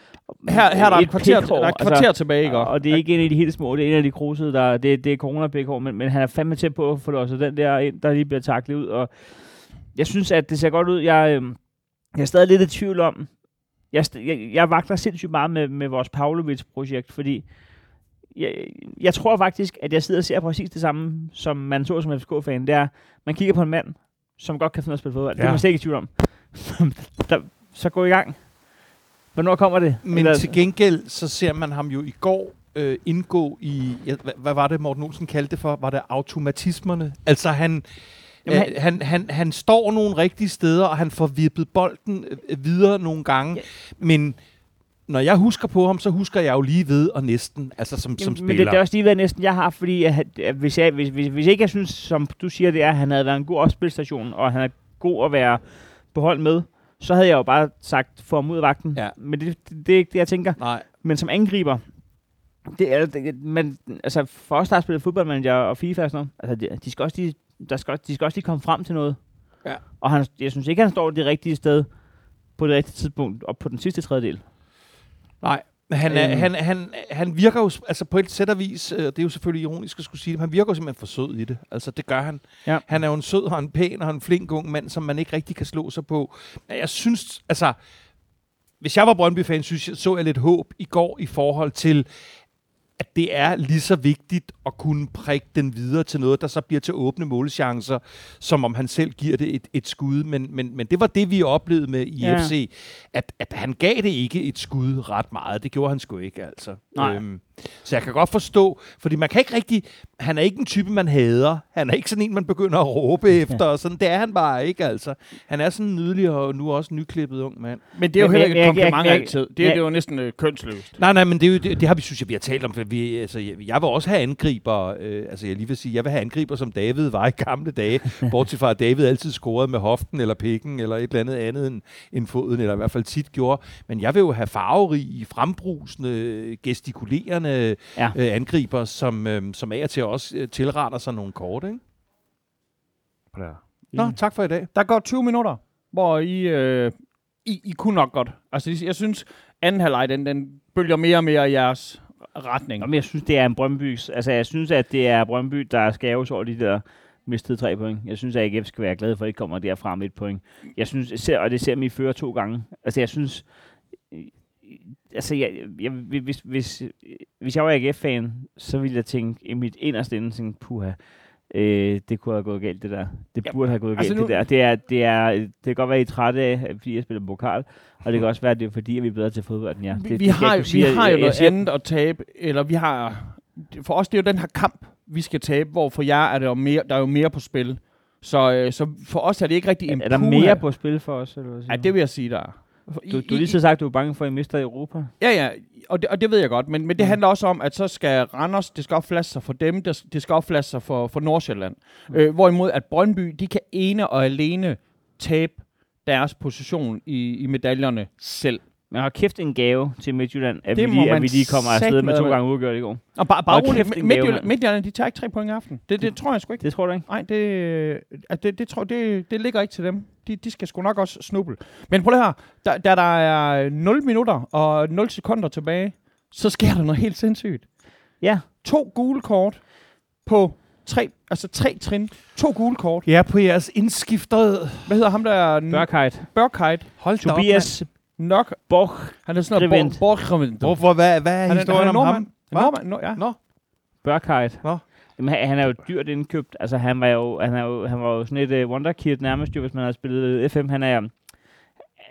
her, her er der et kvarter, der er et kvarter tilbage, ikke? og, det er ikke en af de helt små, det er en af de krusede, der, det, det er corona pikhår, men, men han er fandme tæt på at få låset den der ind, der lige bliver taklet ud, og jeg synes, at det ser godt ud. Jeg, øh, jeg er stadig lidt i tvivl om, jeg, jeg, jeg vagter sindssygt meget med, med vores Pavlovic-projekt, fordi jeg, jeg tror faktisk, at jeg sidder og ser præcis det samme, som man så som FCK-fan. Det er, man kigger på en mand, som godt kan finde ud af at spille fodbold. Ja. Det er man slet ikke i tvivl om. der, så gå i gang. Hvornår kommer det? men Eller- til gengæld, så ser man ham jo i går øh, indgå i, ja, hvad, hvad var det, Morten Olsen kaldte det for? Var det automatismerne? Altså han, Jamen, han, han, han, han står nogle rigtige steder, og han får vippet bolden øh, videre nogle gange. Ja. Men når jeg husker på ham, så husker jeg jo lige ved og næsten, altså som, som Jamen, spiller. Men det, det er også lige været næsten, jeg har, fordi at, at hvis, jeg, hvis, hvis, hvis ikke jeg synes, som du siger, det er, at han havde været en god opspilstation, og han er god at være på hold med, så havde jeg jo bare sagt, få ham ud af vagten. Ja. Men det, det, det er ikke det, jeg tænker. Nej. Men som angriber, det er, det, men, altså for os, der har spillet fodboldmanager og FIFA og sådan noget, altså de, de, skal også lige, der skal, de skal også lige komme frem til noget. Ja. Og han, jeg synes ikke, han står det rigtige sted på det rigtige tidspunkt, og på den sidste tredjedel. Nej, han, er, Øhm. han, han, han virker jo, altså på et sæt og vis, øh, det er jo selvfølgelig ironisk at skulle sige det, men han virker jo simpelthen for sød i det. Altså det gør han. Ja. Han er jo en sød og en pæn og en flink ung mand, som man ikke rigtig kan slå sig på. Men jeg synes, altså, hvis jeg var Brøndby-fan, synes jeg, så jeg lidt håb i går i forhold til, at det er lige så vigtigt at kunne prikke den videre til noget, der så bliver til åbne målchancer, som om han selv giver det et, et skud. Men, men, men det var det, vi oplevede med i Ja. at, at han gav det ikke et skud ret meget. Det gjorde han sgu ikke, altså. Nej. Øhm, så jeg kan godt forstå, fordi man kan ikke rigtig, han er ikke en type, man hader. Han er ikke sådan en, man begynder at råbe efter, og sådan, det er han bare ikke, altså. Han er sådan en nydelig og nu også nyklippet ung mand. Men det er jo Men- heller ikke et jeg- jeg- kompliment jeg- altid. Det, jeg- er- det er jo næsten øh, kønsløst. Nej, nej, men det, er jo, det, det har vi, synes jeg, vi har talt om. For vi, altså, jeg, jeg vil også have angriber. Øh, altså, jeg lige vil sige, jeg vil have angriber, som David var i gamle dage. Bortset fra, at David altid scorede med hoften eller pikken, eller et eller andet andet end, end foden, eller i hvert fald tit gjorde. Men jeg vil jo have farverige, frembrusende, gestikulerende Ja. øh, angriber, som, øh, som af og til også øh, tilretter sig nogle kort, ikke? Nå, tak for i dag. Der går 20 minutter, hvor I, øh, I, I kunne nok godt. Altså, jeg synes, anden halvleg, den, den bølger mere og mere i jeres retning. Nå, men jeg synes, det er en Brøndby. Altså, jeg synes, at det er Brøndby, der skal over de der mistede tre point. Jeg synes, at AGF skal være glad for, at ikke kommer derfra med et point. Jeg synes, jeg ser, og det ser mig føre to gange. Altså, jeg synes... Altså, jeg, jeg, hvis, hvis, hvis jeg var AGF-fan, så ville jeg tænke i mit inderste ende, tænke, puha, øh, det kunne have gået galt, det der. Det Ja, burde have gået altså galt, nu- det der. Det, er, det, er, det kan godt være, at I er trætte af, fordi jeg spiller pokal, og det kan også være, at det er fordi, at vi er bedre til fodbold, end jer. Vi, det, vi, det har, sige. vi har jo noget siger- andet at tabe, eller vi har... For os, det er jo den her kamp, vi skal tabe, hvor for jer er der jo mere, der er jo mere på spil. Så, øh, så for os er det ikke rigtig en Er, er der mere på spil for os? Eller hvad siger Ja, det vil jeg sige, der er. Du, du har lige så sagt, du er bange for, at I mister Europa. Ja, ja, og det, og det ved jeg godt, men, men det Mm. handler også om, at så skal Randers, det skal opflaske sig for dem, det, det skal opflaske sig for, for Nordsjælland. Mm. Øh, hvorimod at Brøndby, de kan ene og alene tabe deres position i, i medaljerne selv. Men har kæft en gave til Midtjylland, at, Det vi lige, at vi lige kommer afsted med to gange udgjort i går. Og bare, bare roligt, Midtjylland. Midtjylland, de tager ikke tre point i aften. Det, det tror jeg sgu ikke. Det tror du ikke? Nej, det, at det, det, tror, det, det ligger ikke til dem. De, de skal sgu nok også snuble. Men prøv det her. Da, da der er 0 minutter og 0 sekunder tilbage, så sker der noget helt sindssygt. Ja. To gule kort på tre, altså tre trin. To gule kort. Ja, på jeres indskiftet. Hvad hedder ham der? Børkheit. Børkheit. Hold op, Tobias Nok. Boch. Han er sådan noget borgrevent. mand. Hvorfor? Hvad, hvad er Han er, historien han er om ham? nordmand. No, ja. Nå. Børkheit. Nå. Jamen, han, han er jo dyrt indkøbt. Altså, han var jo, han er jo, han var jo sådan et uh, wonderkid nærmest, jo, hvis man havde spillet FM. Han er,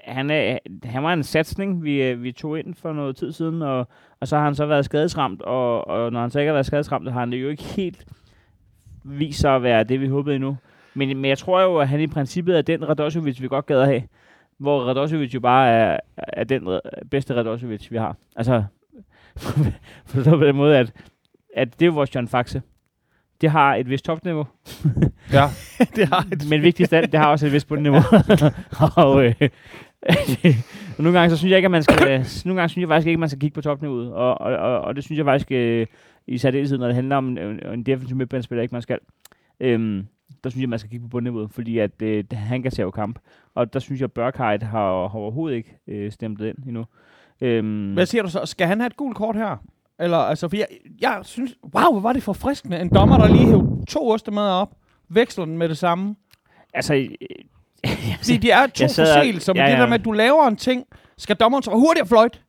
han, er, han var en satsning, vi, øh, vi tog ind for noget tid siden, og, og så har han så været skadesramt, og, og når han så ikke har været skadesramt, har han det jo ikke helt vist sig at være det, vi håbede endnu. Men, men jeg tror jo, at han i princippet er den Radosevic, vi godt gad at have. Hvor Radosevic jo bare er, er den bedste Radosevic, vi har. Altså, forstået på den måde, at, at det er jo vores John Faxe. Det har et vist topniveau, Ja. det har et men vigtigst af det har også et vist bundniveau. og, øh, og nogle gange så synes jeg ikke, at man skal, nogle gange synes jeg faktisk ikke, at man skal kigge på topniveauet, og, og, og, og det synes jeg faktisk, øh, i særdeleshed, når det handler om en, en defensiv midtbanespiller, ikke man skal. Øhm, der synes jeg, man skal kigge på bundniveauet, fordi at, øh, han kan jo kamp. Og der synes jeg, at Børkheit har, har overhovedet ikke øh, stemplet ind endnu. Øhm, Hvad siger du så? Skal han have et gult kort her? Eller, altså, for jeg, jeg synes, wow, hvor var det forfriskende. En dommer, der lige hævde to ostemad op, veksler den med det samme. altså, øh, Fordi de er to Jeg forseelser, men ja, det ja. der med, at du laver en ting, skal dommeren så hurtigt fløjte,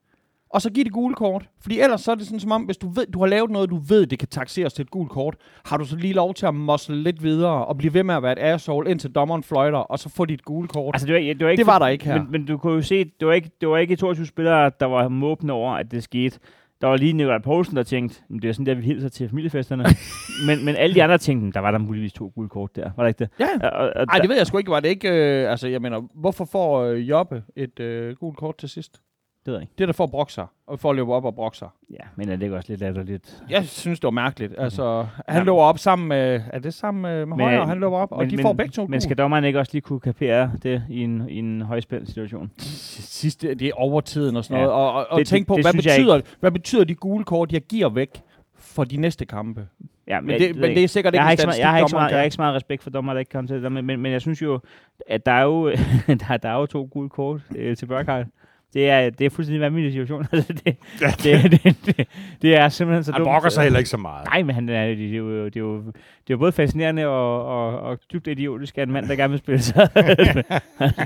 og så give det gule kort. Fordi ellers så er det sådan som om, hvis du ved, du har lavet noget, du ved, det kan taxeres til et gult kort, har du så lige lov til at mosle lidt videre, og blive ved med at være et asshole, indtil dommeren fløjter, og så få dit gule kort. Altså, det var, det var, ikke Det var der ikke her. Men, men du kunne jo se, det var ikke, det var ikke 22 spillere, der var måbne over, at det skete. Der var lige Nikolaj Poulsen, der tænkte, "Men det er sådan der, vi hilser til familiefesterne. men, men alle de andre tænkte, der var der muligvis to gule kort der. Var der ikke det? ja, Og, og, Ej, det ved jeg sgu ikke. Var det ikke... Øh, altså, jeg mener, hvorfor får øh, Jobbe et øh, gult kort til sidst? Det ved jeg ikke. Det er der for at brokke sig, og for at løbe op og brokke sig. Ja, men er det ikke også lidt latterligt? Jeg synes, det var mærkeligt. Altså, han Jamen. løber op sammen med... Er det sammen med, med Men, Højre? Han løber op, og men, de men, får begge to Men skal dommeren ikke også lige kunne kapere det i en, i en højspændt situation? sidste, det er overtiden og sådan Ja. noget. Og, og, og Det- tænk det- på, det hvad, betyder, hvad betyder de gule kort, jeg giver væk for de næste kampe? Ja, Men, det, men det er sikkert jeg ikke har en statistik, jeg, har ikke så meget, jeg har ikke så meget respekt for dommer, der ikke kan til det, men, men, men jeg synes jo, at der er jo, der, der er jo to gule kort øh, til Børkhardt. Det er, det er fuldstændig vanvittig situation. Altså, det, det, det, det, det, er simpelthen så Han dumt. brokker sig heller ikke så meget. Nej, men han er, det, er jo, det, er jo, det er jo både fascinerende og, og, og dybt idiotisk, at en mand, der gerne vil spille sig.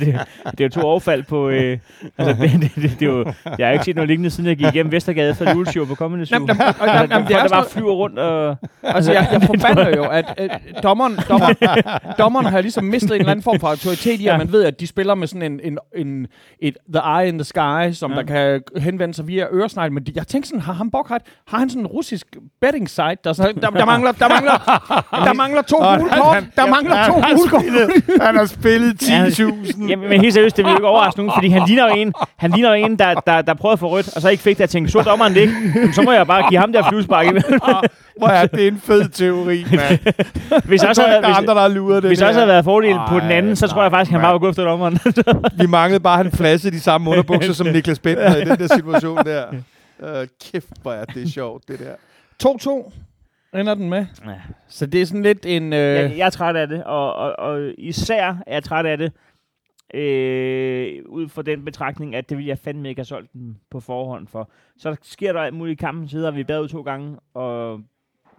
det, det er jo to overfald på... Øh, altså, det, det, det, det, er jo, jeg har ikke set noget lignende, siden jeg gik igennem Vestergade for juleshow på kommende syv. Jamen, jamen, Altså, jamen, jamen, det er der bare flyver rundt og... Altså, jeg, jeg forbander jo, at, at dommeren, dommeren, dommeren har ligesom mistet en eller anden form for autoritet i, at man ved, at de spiller med sådan en, en, en et the eye in the sky, som Ja. der kan henvende sig via øresnegl. Men jeg tænker sådan, har han Bokret, har han sådan en russisk betting site, der, der, der, mangler, der, mangler, der mangler to Åh, gule han- kort, han- der mangler to har gule kort. spillet- Han har spillet Ja, 10.000. Jamen, men helt seriøst, det vil jo ikke overraske nogen, fordi han ligner jo en, han ligner jo en der, der, der prøvede at få rødt, og så ikke fik det, og tænkte, så dommeren det ikke, så må jeg bare give ham der flyvespark. Hvor er det en fed teori, mand. hvis også havde, hvis, andre, der har luret det hvis også havde været fordel på den anden, så tror jeg faktisk, han bare var gået efter dommeren. Vi manglede bare, at han flassede de samme underbukser som Niklas Bentner i den der situation der. Uh, kæft, hvor er det sjovt, det der. 2-2 ender den med. Ja. Så det er sådan lidt en... Øh, Jeg, jeg er træt af det, og, og, og især er jeg træt af det, øh, ud fra den betragtning, at det vil jeg fandme ikke have solgt den på forhånd for. Så sker der alt muligt i kampen, så hedder vi bagud to gange, og,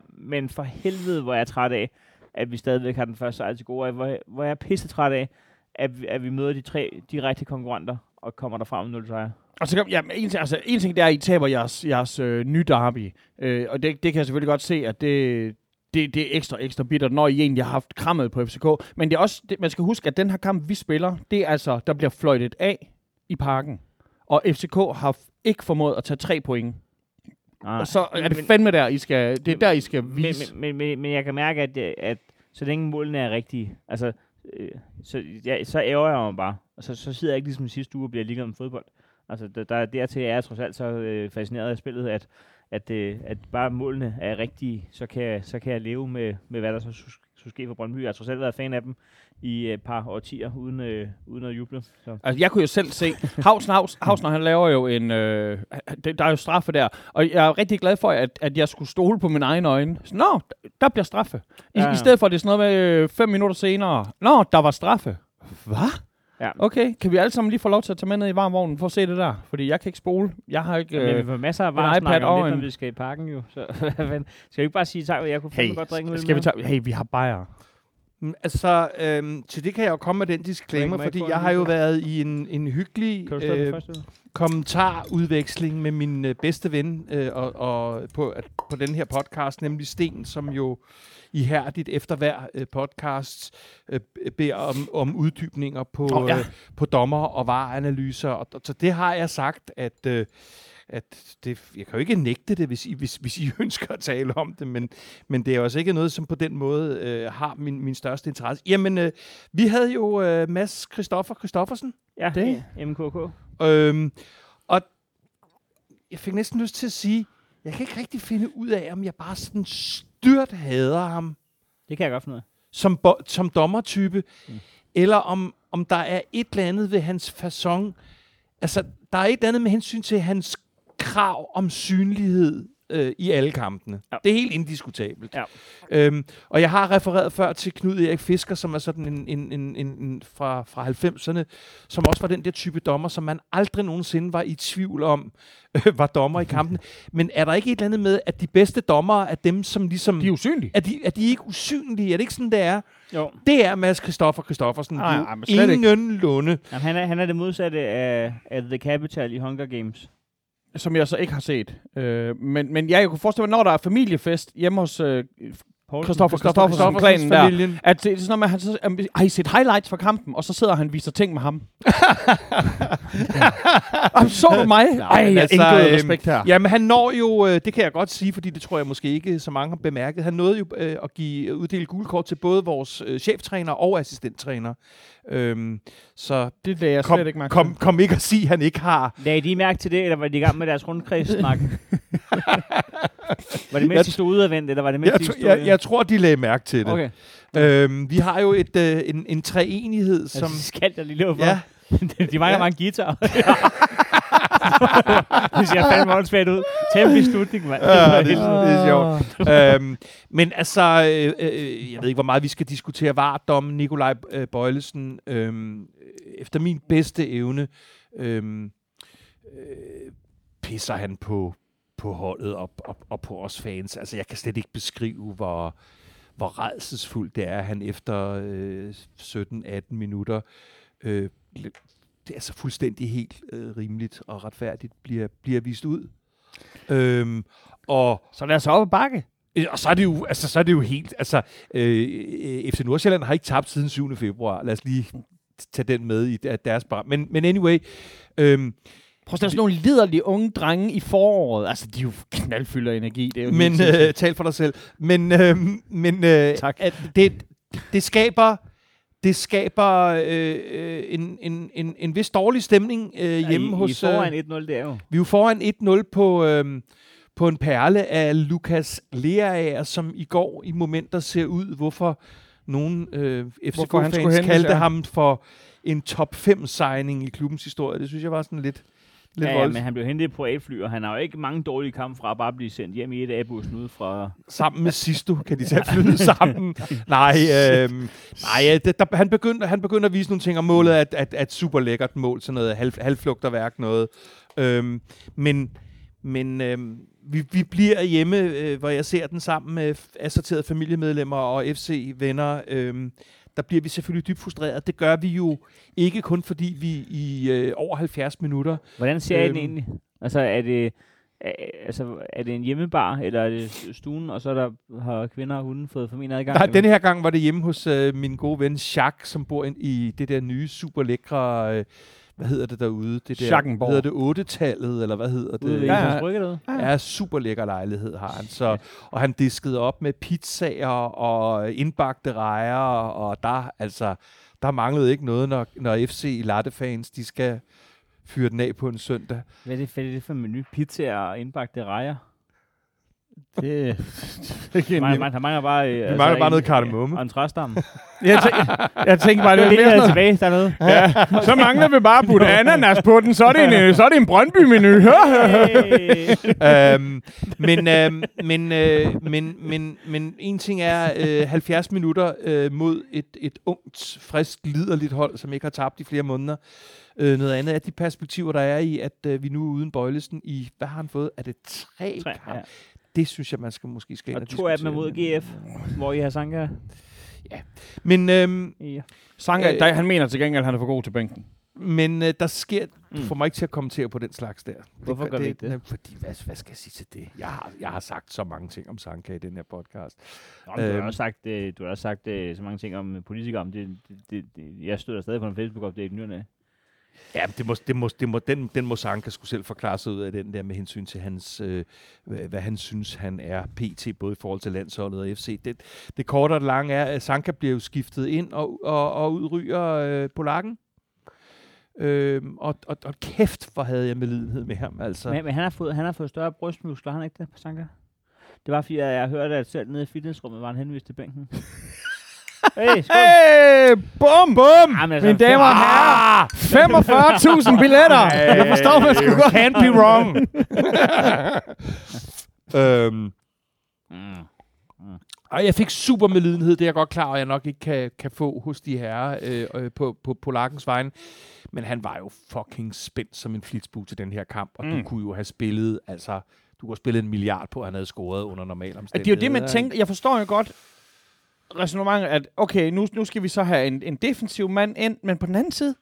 men for helvede, hvor jeg er træt af, at vi stadigvæk har den første sejr til gode, og hvor, hvor jeg er pisse træt af, at, vi- at vi møder de tre direkte konkurrenter, og kommer derfra med 0 sejre. Og så kom, ja, en, ting- altså, en ting, det er, at I taber jeres, jeres øh, nye derby. Øh, og det, det kan jeg selvfølgelig godt se, at det, det, det er ekstra, ekstra bittert, når I egentlig har haft krammet på FCK. Men det er også, det, man skal huske, at den her kamp, vi spiller, det er altså, der bliver fløjtet af i parken. Og FCK har ikke formået at tage tre point. Nej. Og så er det Men- fandme der, I skal, det er der, I skal vise. men, men, men, men jeg kan mærke, at, at så længe målene er rigtige, altså, øh, så, ja, så ærger jeg mig bare. Og så, så sidder jeg ikke ligesom sidste uge og bliver ligeglad med fodbold. Altså, der, der, dertil er jeg trods alt så øh, fascineret af spillet, at, at, øh, at bare målene er rigtige, så kan, så kan jeg leve med, med hvad der så skulle ske for Brøndby. Jeg har trods alt været fan af dem i et par årtier, uden, øh, uden at juble. Så. Altså, jeg kunne jo selv se, Havsner, Havs, Havsner han laver jo en, øh, der er jo straffe der, og jeg er rigtig glad for, at, at jeg skulle stole på mine egne øjne. Så, Nå, der bliver straffe. I, Ja. I stedet for, at det er sådan noget med øh, fem minutter senere. Nå, der var straffe. Hvad? Ja. Okay, kan vi alle sammen lige få lov til at tage med ned i varmvognen for at se det der? Fordi jeg kan ikke spole. Jeg har ikke... Øh, men vi Øh, får masser af iPad snak om lidt, når vi skal i parken jo. Så, skal vi ikke bare sige tak? Jeg kunne fandme hey, godt drikke øl skal vi tage... Hey, vi har bajer. Mm, Altså, øhm, til det kan jeg jo komme med den disclaimer, jeg fordi jeg har jo været i en, en hyggelig øh, kommentarudveksling med min øh, bedste ven øh, og, og på, at, på den her podcast, nemlig Sten, som jo ihærdigt efter hver øh, podcast øh, beder om, om uddybninger på, oh, ja. øh, på dommer og vareanalyser. Og, og, så det har jeg sagt, at... Øh, at det, jeg kan jo ikke nægte det, hvis I, hvis, hvis I ønsker at tale om det, men, men det er også ikke noget, som på den måde øh, har min, min største interesse. Jamen, øh, vi havde jo øh, Mads Christoffer Christoffersen, Ja, Det? MKK. Øhm, og jeg fik næsten lyst til at sige, jeg kan ikke rigtig finde ud af, om jeg bare sådan styrt hader ham Det kan jeg godt finde ud af. som, bo- som dommertype, Mm. mm. eller om, om der er et eller andet ved hans façon. Altså, der er et eller andet med hensyn til hans krav om synlighed øh, i alle kampene. Ja. Det er helt indiskutabelt. Ja. Øhm, og jeg har refereret før til Knud Erik Fisker, som er sådan en, en, en, en, en fra, fra 90'erne, som også var den der type dommer, som man aldrig nogensinde var i tvivl om, øh, var dommer i kampen. Men er der ikke et eller andet med, at de bedste dommere er dem, som ligesom... De er usynlige. er de, er de ikke usynlige? Er det ikke sådan, det er? Jo. Det er Mads Christoffer Christoffersen. Nej, men slet ikke. ingen lunde. Jamen, han, er, han er det modsatte af, af The Capital i Hunger Games som jeg så ikke har set. Øh, men, men ja, jeg kunne forestille mig, når der er familiefest hjemme hos øh, Poulsen. Christoffer Christoffersen, klanen der, familien. at det er sådan at han så, um, har I set highlights fra kampen, og så sidder han og viser ting med ham. Jamen, så du mig? Ej, men jeg altså, altså, øhm, respekt her. Jamen, han når jo, øh, det kan jeg godt sige, fordi det tror jeg måske ikke så mange har bemærket, han nåede jo øh, at give uddele gule kort til både vores øh, cheftræner og assistenttræner. Øhm, så Det lagde jeg kom, slet ikke mærke kom, kom ikke at sige, at han ikke har. Lagde de mærke til det, eller var de i gang med deres rundkredssnak? var det mens Jeg de stod udadvendt, eller var det mens Jeg, de tr- stod... jeg, jeg tror, de lagde mærke til det. Okay, Øhm, vi har jo et, øh, en, en treenighed, som... altså, skal jeg lige for. Ja, de mangler Ja. mange guitar. det ser fandme åndssvagt ud. Tæm beslutning, mand. Ja, det, det er sjovt. øhm, men altså, øh, øh, jeg ved ikke, hvor meget vi skal diskutere vardom. Nikolaj øh, Bøjlesen, øh, efter min bedste evne, øh, øh, pisser han på, på holdet og, og, og på os fans. Altså, jeg kan slet ikke beskrive, hvor, hvor redselsfuldt det er, at han efter øh, 17-18 minutter øh, det er så fuldstændig helt øh, rimeligt og retfærdigt bliver, bliver vist ud. Øhm, og, Så lad os op ad bakke. og så er det jo, altså, så er det jo helt, altså, øh, FC Nordsjælland har ikke tabt siden 7. februar. Lad os lige tage den med i der- deres bar. Men, men anyway, øhm, Prøv at er sådan nogle liderlige unge drenge i foråret. Altså, de er jo knaldfylder af energi. Det er jo men øh, tal for dig selv. Men, øh, men øh, Tak. At det, det skaber det skaber øh, øh, en, en, en, en vis dårlig stemning øh, hjemme I, hos... I foran øh, 1-0, det er jo. Vi er jo foran 1-0 på, øhm, på en perle af Lukas Leaer, som i går i momenter ser ud, hvorfor nogle øh, FCK-fans kaldte ja. ham for en top 5-signing i klubbens historie. Det synes jeg var sådan lidt, lidt Ja, ja, men han blev hentet i privatfly, og han har jo ikke mange dårlige kampe fra at bare blive sendt hjem i et af bussen ud fra... Sammen med Sisto kan de tage flyet sammen. Nej, øhm, nej det, der, han, begyndte, han begyndte at vise nogle ting, og målet er et, et, et super lækkert mål, sådan noget halv, halvflugterværk noget. Øhm, men, men øh, vi, vi bliver hjemme, øh, hvor jeg ser den sammen med assorterede familiemedlemmer og FC-venner. Øh, der bliver vi selvfølgelig dybt frustreret. Det gør vi jo ikke kun fordi vi i øh, over 70 minutter Hvordan ser I den Øhm. egentlig? Altså, er det, er, altså, er det en hjemmebar, eller er det stuen, og så er der, har kvinder og hunden fået formentlig adgang? Nej, denne her gang var det hjemme hos øh, min gode ven Jacques, som bor ind i det der nye, super lækre, øh, hvad hedder det derude? Det der, Schackenborg. Hedder det 8-tallet, eller hvad hedder det? Ude Ja, ja, ja. super lækker lejlighed har han. Så, og han diskede op med pizzaer og indbagte rejer, og der, altså, der manglede ikke noget, når, når FC Latte-fans, de skal fyre den af på en søndag. Hvad er det, hvad er det for en menu? Pizza og indbagte rejer? Det, det er Man, en, man, han mangler bare... Øh, Vi mangler bare noget kardemomme. Og en træstamme. jeg, tænk, jeg tænker bare, det er er mere tilbage dernede. Ja, så mangler vi bare at putte ananas på den, så er det en, øh, så er det en Brøndby-menu. Øhm, men, øhm, men, øh, men, men, men en ting er øh, 70 minutter øh, mod et, et ungt, frisk, liderligt hold, som ikke har tabt i flere måneder. Øh, noget andet er de perspektiver, der er i, at øh, vi nu er uden Bøjlesen i, hvad har han fået? Er det tre? Tre, kampe? ja. Det synes jeg, man skal måske skal ind Og og to af dem er mod GF, hvor I har Sanka. Men, øhm, Ja. Sanka, Øh, der, han mener til gengæld, at han er for god til bænken. men øh, der sker, du Mm. får mig ikke til at kommentere på den slags der. Hvorfor gør vi ikke det? nej, Fordi, hvad, hvad skal jeg sige til det? Jeg har, jeg har sagt så mange ting om Sanka i den her podcast. Nå, men du har Øhm. også sagt, øh, du har også sagt øh, så mange ting om øh, politikere. Om det, det, det, det, jeg støtter stadig på en Facebook-opdate i nyerne. Ja, det må, det må, det må, den, den må Sanka skulle selv forklare sig ud af den der med hensyn til hans, øh, hvad, han synes, han er pt. både i forhold til landsholdet og FC. Det, det korte og det lange er, at Sanka bliver jo skiftet ind og, og, og udryger øh, Polakken. Øhm, og, og, og kæft, hvor havde jeg medlidenhed med ham. Altså. Men, men han, har fået, han har fået større brystmuskler, han ikke det, Sanka? Det var fordi, at jeg hørte, at selv nede i fitnessrummet var han henvist til bænken. hey, skål. Hey, bum, bum! Ah, men altså, Mine damer og herrer, 45.000 billetter. Jeg forstår, jeg skulle godt. Can't be wrong. øhm, Mm. og jeg fik super medlidenhed, det er jeg godt klar over, jeg nok ikke kan, kan få hos de herrer øh, øh, på, på Polakkens vegne. Men han var jo fucking spændt som en flitsbue til den her kamp, og mm. du kunne jo have spillet, altså, du kunne have spillet en milliard på, at han havde scoret under normale Det er omstændigheder. jo det, man tænker. Jeg forstår jo godt resonemanget, at okay, nu, nu skal vi så have en, en defensiv mand ind, men på den anden side,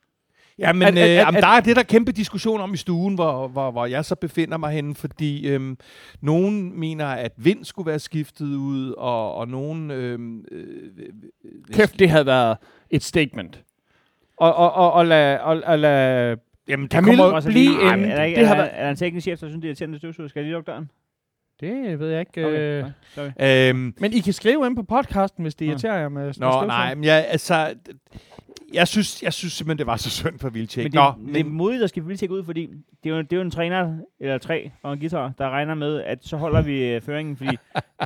Ja, men At- øh, at- jamen, at- der er det der kæmpe diskussion om i stuen, hvor, hvor, hvor jeg så befinder mig henne, fordi øhm, nogen mener, at Vind skulle være skiftet ud, og, og nogen... Øhm, øh, øh, kæft, det havde været et statement. Og, og, og, og lad, og, og lad Jamen, det Camille kommer... blive en- er er, der, været- er der en teknisk chef, der synes, det er irriterende støvsuger? Skal jeg lige lukke døren? Det ved jeg ikke. Okay, Øh. nej, sorry. Øhm, Men I kan skrive ind på podcasten, hvis det irriterer jer med sådan nå, nej, men jeg, altså... Jeg synes, jeg synes simpelthen, det var så synd for Vilcek. Men det, Nå, men det er modigt at skifte Vildtjek ud, fordi det er, jo, det er jo en træner, eller tre, og en guitar, der regner med, at så holder vi øh, føringen, fordi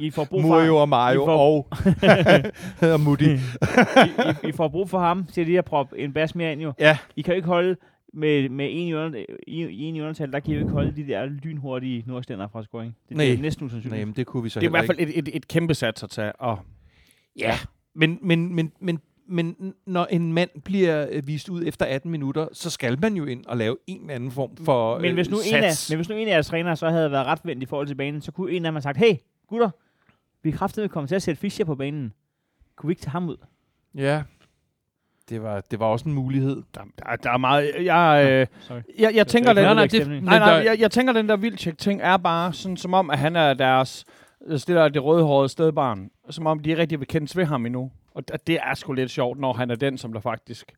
I får brug for Murio og Mario I får- og, Mutti. I, I, I får brug for ham til lige at proppe en bas mere ind jo. Ja. I kan jo ikke holde med, med en, i, under, i, i en i undertal, der kan I jo ikke holde de der lynhurtige nordstænder fra scoring. Det, det er næsten usandsynligt. Nej, men det kunne vi så Det er i hvert fald et, et, et kæmpe sats at tage. Og Ja, men, men, men, men, men når en mand bliver øh, vist ud efter 18 minutter, så skal man jo ind og lave en eller anden form for men, hvis nu øh, en af, sats. men hvis nu en af jeres trænere så havde været retvendt i forhold til banen, så kunne en af dem have sagt, hey gutter, vi er kraftigt kommet til at sætte Fischer på banen. Kunne vi ikke tage ham ud? Ja, det var, det var også en mulighed. der, der, der er meget... Jeg, øh, Sorry. jeg, jeg tænker, det er den, nej, noget stemning. nej, nej, der- jeg, jeg tænker, den der vildtjek ting er bare sådan, som om, at han er deres... altså Det det rødhårede stedbarn. Som om de ikke rigtig vil kendes ved ham endnu. Og det er sgu lidt sjovt, når han er den, som der faktisk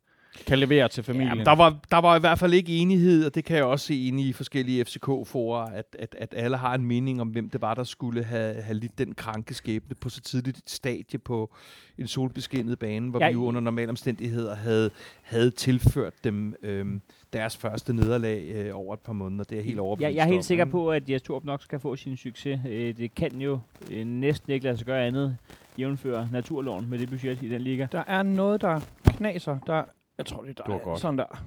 kan levere til familien. Ja, der, var, der var i hvert fald ikke enighed, og det kan jeg også se inde i forskellige FCK-forer, at, at, at alle har en mening om, hvem det var, der skulle have, have lidt den kranke skæbne på så tidligt et stadie på en solbeskinnet bane, hvor Jeg- vi jo under normale omstændigheder havde, havde tilført dem øhm, deres første nederlag øh, over et par måneder. Det er helt overbevist Jeg, jeg er helt om, sikker ikke? på, at Jes Torp nok skal få sin succes. Øh, det kan jo øh, næsten ikke lade sig gøre andet, jævnføre naturloven med det budget i den liga. Der er noget, der knaser. Der, jeg tror, det er Det var der. godt. Sådan der.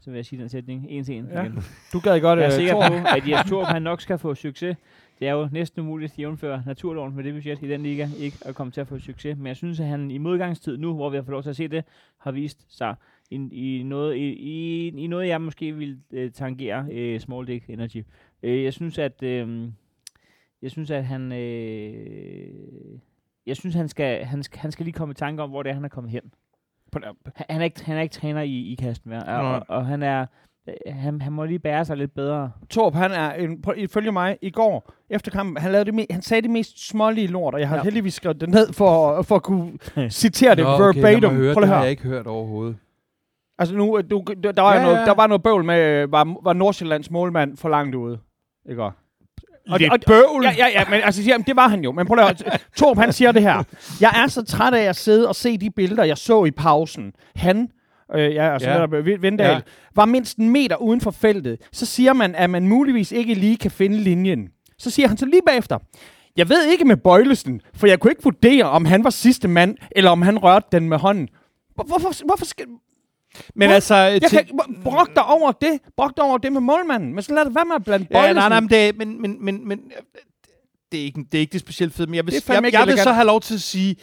Så vil jeg sige den sætning en til en. Ja. igen. Du gad godt, Jeg er øh, sikker på, at Jes Torp han nok skal få succes. Det er jo næsten umuligt at jævnføre naturloven med det budget i den liga, ikke at komme til at få succes. Men jeg synes, at han i modgangstid nu, hvor vi har fået lov til at se det, har vist sig i, i, noget, i, i, i noget, jeg måske vil øh, tangere øh, Small Dick Energy. Øh, jeg synes, at øh, jeg synes, at han øh, jeg synes, han skal, han, skal, han skal lige komme i tanke om, hvor det er, han er kommet hen. Han, han, er, ikke, han er ikke træner i, i kasten mere, og, og, og han er øh, han, han må lige bære sig lidt bedre. Torp, han er, en, på, ifølge mig, i går, efter kampen, han, lavede det me- han sagde det mest smålige lort, og jeg har ja. Heldigvis skrevet det ned for, for at kunne citere det Nå, verbatim. Okay, mig høre, Prøv det har jeg ikke hørt overhovedet. Altså nu, øh, du, der, var Ja, noget, ja. der var noget bøvl med, øh, var, var Nordsjællands målmand for langt ude. Ikke også? Og, Lidt og, bøvl? Ja, ja, ja, men altså, jamen, det var han jo. Men prøv at. Torp, han siger det her. Jeg er så træt af at sidde og se de billeder, jeg så i pausen. Han, øh, ja, altså Ja. ja. Vindal, Ja. var mindst en meter uden for feltet. Så siger man, at man muligvis ikke lige kan finde linjen. Så siger han så lige bagefter, jeg ved ikke med Bøjlesen, for jeg kunne ikke vurdere, om han var sidste mand, eller om han rørte den med hånden. Hvor- Hvorfor, hvorfor skal... Men Hvor- altså... Jeg til- kan, brok dig over det. Brok dig over det med målmanden. Men så lad det være med at blande Ja, nej, nej, men det, men, men, men, men øh, det er ikke det, er ikke det specielt fede, men jeg vil, jeg, ikke jeg vil så have lov til at sige,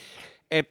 at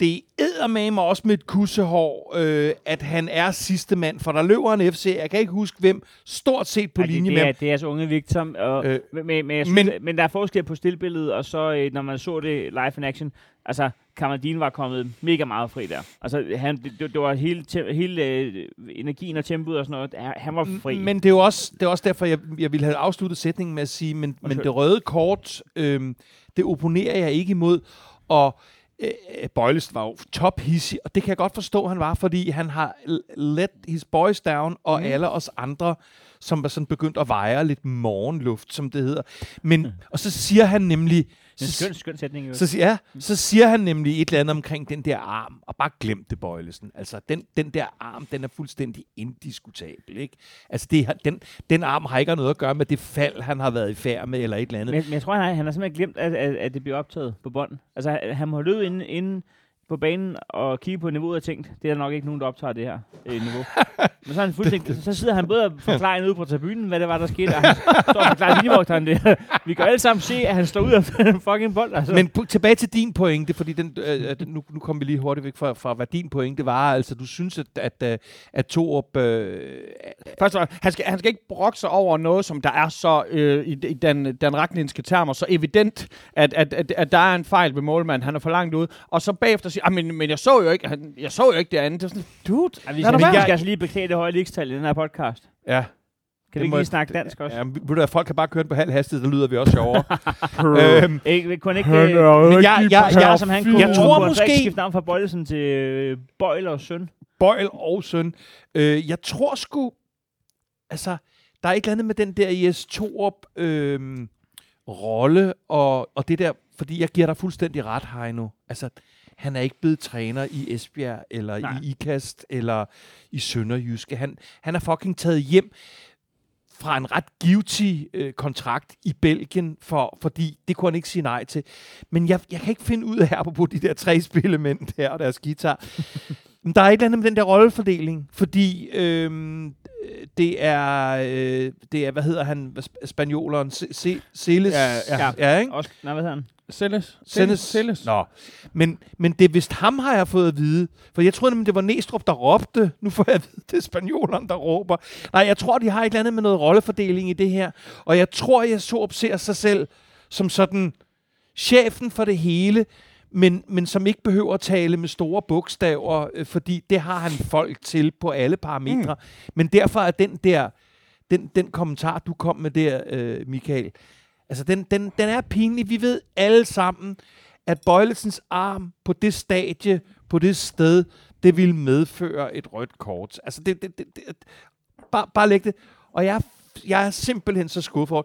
det æder med mig også med et kussehår, øh, at han er sidste mand, for der løber en FC, jeg kan ikke huske hvem, stort set på Ej, linje det, med det, er, det er altså unge Victor, og, Øh, men, men, synes, men- men, der er forskel på stillbilledet, og så øh, når man så det live in action, altså Kamaldin var kommet mega meget fri der. Altså han, det, det, var hele, te, hele øh, energien og tempoet og sådan noget, han- var fri. Men det er jo også, det er også derfor, jeg, jeg ville have afsluttet sætningen med at sige, men, men det røde kort, øh, det opponerer jeg ikke imod, og øh, Bøjlesen var jo tophissig, og det kan jeg godt forstå, han var, fordi han har let his boys down, og mm. alle os andre, som var sådan begyndt at veje lidt morgenluft, som det hedder. Men, og så siger han nemlig, en så, skøn, skøn sætning. Jo. så, siger- ja, så siger han nemlig et eller andet omkring den der arm, og bare glem det, Bøjlesen. Altså, den, den der arm, den er fuldstændig indiskutabel, ikke? Altså, det, den, den arm har ikke noget at gøre med det fald, han har været i færd med, eller et eller andet. Men, men jeg tror, han har, han har simpelthen glemt, at, at, at det bliver optaget på bånd. Altså, han- må have løbet inde, inde på banen og kigge på niveauet og tænkt, det er der nok ikke nogen, der optager det her øh, niveau. Men så, han fuldstændig, så sidder han både og forklarer ude på tribunen, hvad det var, der skete, og han står og forklarer linjevogteren det. Vi kan alle sammen se, at han står ud af den fucking bold. Altså. Men på, tilbage til din pointe, fordi den, øh, øh, nu, nu kommer vi lige hurtigt væk fra, fra, hvad din pointe var. Altså, du synes, at, at, at, at Torup... Øh, Først og han skal, han skal ikke brokke sig over noget, som der er så øh, i, i den, den ragninske termer, så evident, at, at, at, at der er en fejl ved målmanden. Han er for langt ude. Og så bagefter siger, ah, men, men jeg så jo ikke, han, jeg så jo ikke det andet. Det er sådan, dude, Ja, vi, skal, vi skal altså lige beklage det høje ligestal i den her podcast. ja, Kan vi ikke lige snakke dansk også? ja, ved du, folk kan bare køre den på halv hastighed, så lyder vi også sjovere. øhm, Ikke, kun ikke... Øh, men jeg, jeg, jeg, som han kunne, jeg tror kunne altså ikke måske... skifte navn fra Bøjlesen til øh, Bøjl og Søn. Bøjl og søn. Øh, jeg tror sgu, altså, der er ikke andet med den der IS Torup øh, rolle, og, og det der, fordi jeg giver dig fuldstændig ret, Heino. Altså, han er ikke blevet træner i Esbjerg, eller Nej. i IKAST, eller i Sønderjyske. Han, han er fucking taget hjem fra en ret givtig øh, kontrakt i Belgien, for, fordi det kunne han ikke sige nej til. Men jeg, jeg kan ikke finde ud af her på de der tre spillemænd der og deres guitar. Men der er et eller andet med den der rollefordeling, fordi øhm, det er, øh, det er, hvad hedder han, sp- spanjoleren, Se- Se- Celes? Ja, ja. ja ikke? Også, nej, hvad hedder han? Sælles. Sendes. Sælles. Nå. Men, men det er vist ham, har jeg fået at vide. For jeg troede nemlig, det var Næstrup, der råbte. Nu får jeg at vide, det er spanjoleren, der råber. Nej, jeg tror, de har et eller andet med noget rollefordeling i det her. Og jeg tror, jeg så ser sig selv som sådan chefen for det hele, men, men som ikke behøver at tale med store bogstaver, øh, fordi det har han folk til på alle parametre. Mm. Men derfor er den der, den, den kommentar, du kom med der, øh, Michael, altså den, den, den er pinlig. Vi ved alle sammen, at Bøjlesens arm på det stadie, på det sted, det ville medføre et rødt kort. Altså, det, det, det, det, bare, bare læg det. Og jeg, jeg er simpelthen så skuffet over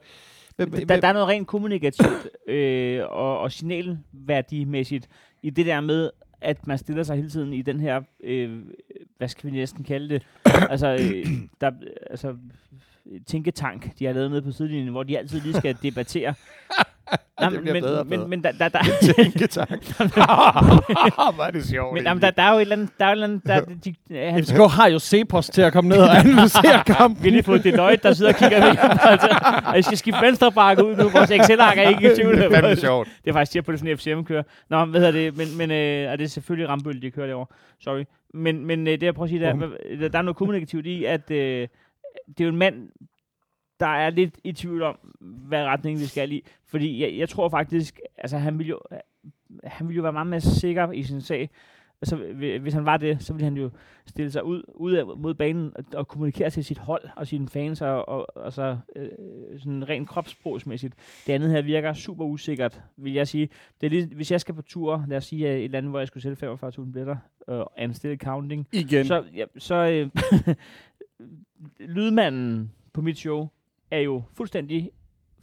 Der, der er noget rent kommunikativt øh, og, og signalværdimæssigt i det der med, at man stiller sig hele tiden i den her, øh, hvad skal vi næsten kalde det, altså, øh, der, altså tænketank, de har lavet nede på sidelinjen, hvor de altid lige skal debattere. Nej, det men, bliver men, bedre. men, men der, der, der, Tænketank. Hvor er det sjovt. men, jamen, der, der er jo et eller andet, der er et eller andet, der, de, han, FCK har jo Cepos til at komme ned og analysere kampen. vi har lige fået Deloitte, der sidder og kigger væk. og jeg skal skifte venstre bakke ud nu. Vores Excel-ark er ikke i tvivl. Det er fandme sjovt. Det er faktisk tir på det sådan en FCM-kører. Nå, hvad hedder det? Men, men øh, og det er selvfølgelig Rambøl, de kører derovre. Sorry. Men, men øh, det jeg prøver at sige, der, der, der er noget kommunikativt i, at øh, det er jo en mand, der er lidt i tvivl om, hvad retning vi skal i. Fordi jeg, jeg tror faktisk, altså han ville jo, han ville jo være meget mere sikker i sin sag. Så hvi- hvis han var det, så ville han jo stille sig ud, ud af, mod banen og, og kommunikere til sit hold og sine fans og, og, og så øh, sådan rent kropsprogsmæssigt. Det andet her virker super usikkert, vil jeg sige. Det er lige, hvis jeg skal på tur, lad os sige øh, et eller andet, hvor jeg skulle sælge 45.000 billetter, og uh, still counting, Igen. så, ja, så øh, lydmanden på mit show er jo fuldstændig,